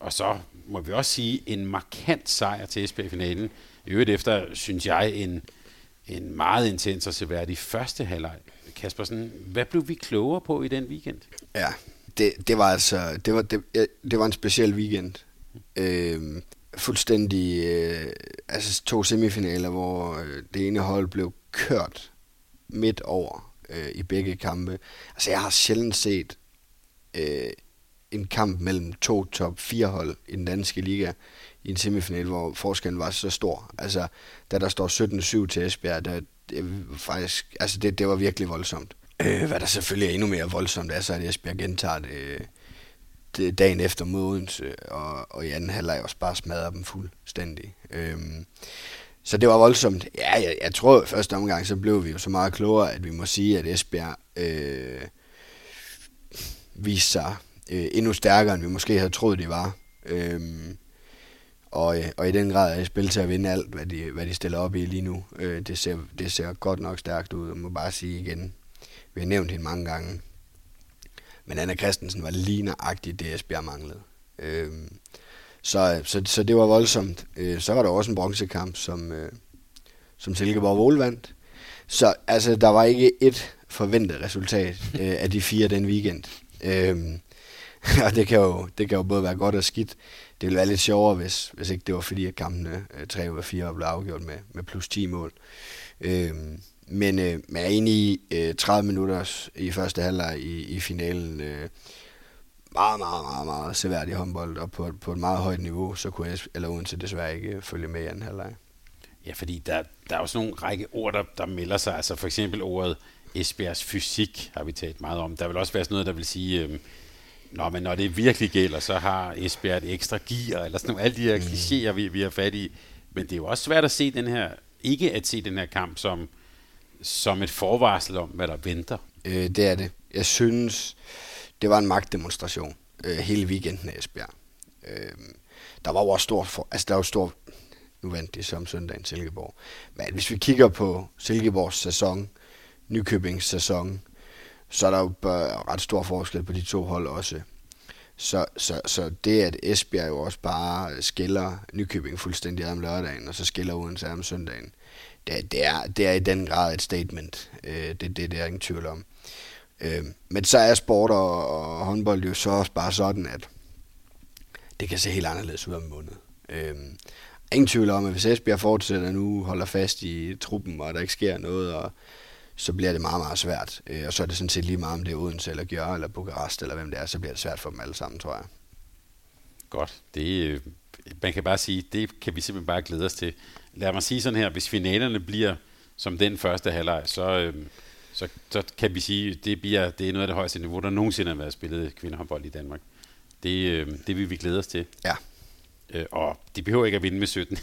Og så må vi også sige en markant sejr til Esbjerg i finalen. I øvrigt efter, synes jeg, en, en meget intens og seværdig første halvleg. Kaspersen, hvad blev vi klogere på i den weekend? Ja, det, det var altså det var, det, det var en speciel weekend. Øh, fuldstændig øh, altså to semifinaler, hvor øh, det ene hold blev kørt midt over øh, i begge kampe. Altså jeg har sjældent set øh, en kamp mellem to top 4 hold i den danske liga i en semifinal, hvor forskellen var så stor. Altså, da der står 17-7 til Esbjerg, der, det, faktisk, altså det, det var virkelig voldsomt. Øh, hvad der selvfølgelig er endnu mere voldsomt, er så, at Esbjerg gentager det, det Øh, dagen efter mod Odense, og, og i anden halvleg også bare smadrer dem fuldstændig. Øhm, så det var voldsomt. Ja, jeg, jeg tror, at første omgang, så blev vi jo så meget klogere, at vi må sige, at Esbjerg øh, viste sig øh, endnu stærkere, end vi måske havde troet, de var. Øhm, og, øh, og i den grad er jeg spil til at vinde alt, hvad de, hvad de stiller op i lige nu. Øh, det, ser, det ser godt nok stærkt ud, og må bare sige igen, vi har nævnt hende mange gange, men Anna Christensen var lige nøjagtigt det, Esbjerg manglede. Øh, så, så, så det var voldsomt. Øh, så var der også en bronzekamp, som, øh, som Silkeborg Vål vandt. Så altså, der var ikke et forventet resultat øh, af de fire den weekend. Øh, og det kan, jo, det kan jo både være godt og skidt det ville være lidt sjovere, hvis, hvis ikke det var fordi, at kampene øh, 3 ud af 4 var blevet afgjort med, med plus 10 mål. Øh, men øh, jeg er i øh, 30 minutter i første halvleg i, i finalen. Øh, meget, meget, meget, meget seværdig håndbold, og på, på et meget højt niveau, så kunne jeg eller Odense desværre ikke følge med i anden halvleg. Ja, fordi der, der er også nogle række ord, der, der melder sig. Altså for eksempel ordet Esbjergs fysik har vi talt meget om. Der vil også være sådan noget, der vil sige, øh, Nå, men når det virkelig gælder, så har Esbjerg et ekstra gear, eller sådan nogle, alle de her mm. klichéer, vi, vi har fat i. Men det er jo også svært at se den her, ikke at se den her kamp som, som et forvarsel om, hvad der venter. Øh, det er det. Jeg synes, det var en magtdemonstration øh, hele weekenden i Esbjerg. Øh, der var jo også stor, for, altså der var stor, nu vandt de som søndagen Silkeborg. Men hvis vi kigger på Silkeborgs sæson, Nykøbings sæson, så er der jo ret stor forskel på de to hold også. Så, så, så det, at Esbjerg jo også bare skiller Nykøbing fuldstændig om lørdagen, og så skiller Odense om søndagen, det, det, er, det er i den grad et statement. Øh, det, det, det er ingen tvivl om. Øh, men så er sport og, og håndbold jo så også bare sådan, at det kan se helt anderledes ud om en måned. Øh, ingen tvivl om, at hvis Esbjerg fortsætter nu, holder fast i truppen, og der ikke sker noget, og så bliver det meget, meget svært. Øh, og så er det sådan set lige meget, om det er Odense, eller Gjør, eller Bukarest, eller hvem det er, så bliver det svært for dem alle sammen, tror jeg. Godt. Det, øh, man kan bare sige, det kan vi simpelthen bare glæde os til. Lad mig sige sådan her, hvis finalerne bliver som den første halvleg, så, øh, så, så kan vi sige, det bliver det er noget af det højeste niveau, der nogensinde har været spillet kvindehåndbold i Danmark. Det, øh, det vil vi glæde os til. Ja. Øh, og de behøver ikke at vinde med 17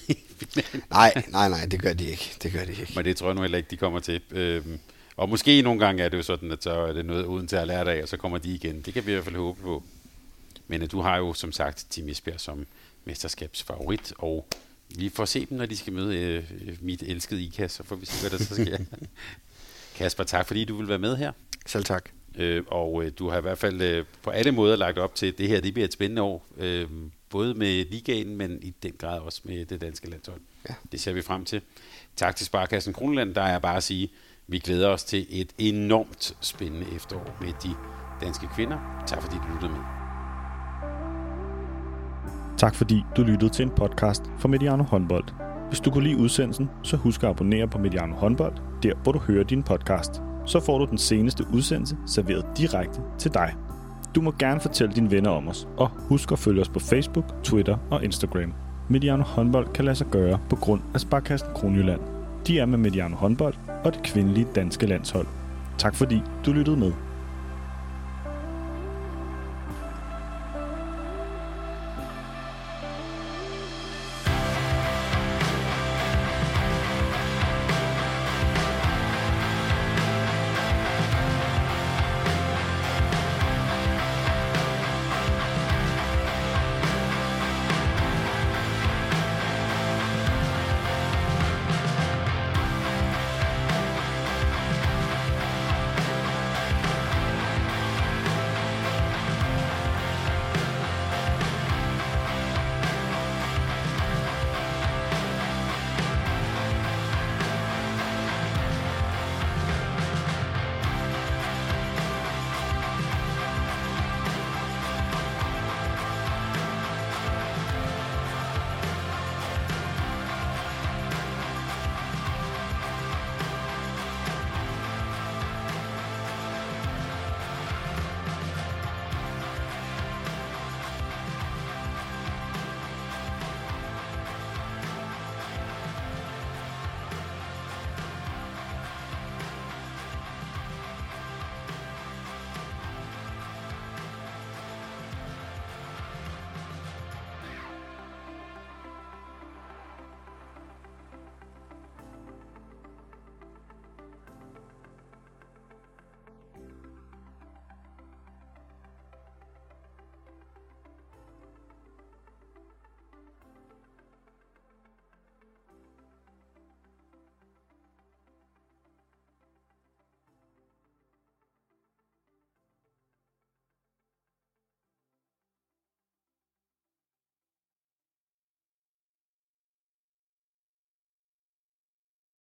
Nej, nej, nej, det gør de ikke. Det gør de ikke. Men det tror jeg nu heller ikke, de kommer til. Øh, og måske nogle gange er det jo sådan, at så er det noget uden til at lære af, og så kommer de igen. Det kan vi i hvert fald håbe på. Men øh, du har jo som sagt Tim Esbjerg som mesterskabsfavorit, og vi får se dem, når de skal møde øh, mit elskede IKAS, så får vi se, hvad der så sker. Kasper, tak fordi du vil være med her. Selv tak. Øh, og øh, du har i hvert fald øh, på alle måder lagt op til, at det her det bliver et spændende år. Øh, både med ligaen, men i den grad også med det danske landshold. Ja. Det ser vi frem til. Tak til Sparkassen Kronland. Der er bare at sige, vi glæder os til et enormt spændende efterår med de danske kvinder. Tak fordi du lyttede med. Tak fordi du lyttede til en podcast fra Mediano Håndbold. Hvis du kunne lide udsendelsen, så husk at abonnere på Mediano Håndbold, der hvor du hører din podcast. Så får du den seneste udsendelse serveret direkte til dig. Du må gerne fortælle dine venner om os, og husk at følge os på Facebook, Twitter og Instagram. Mediano håndbold kan lade sig gøre på grund af Sparkassen Kronjylland. De er med Mediano håndbold og det kvindelige danske landshold. Tak fordi du lyttede med.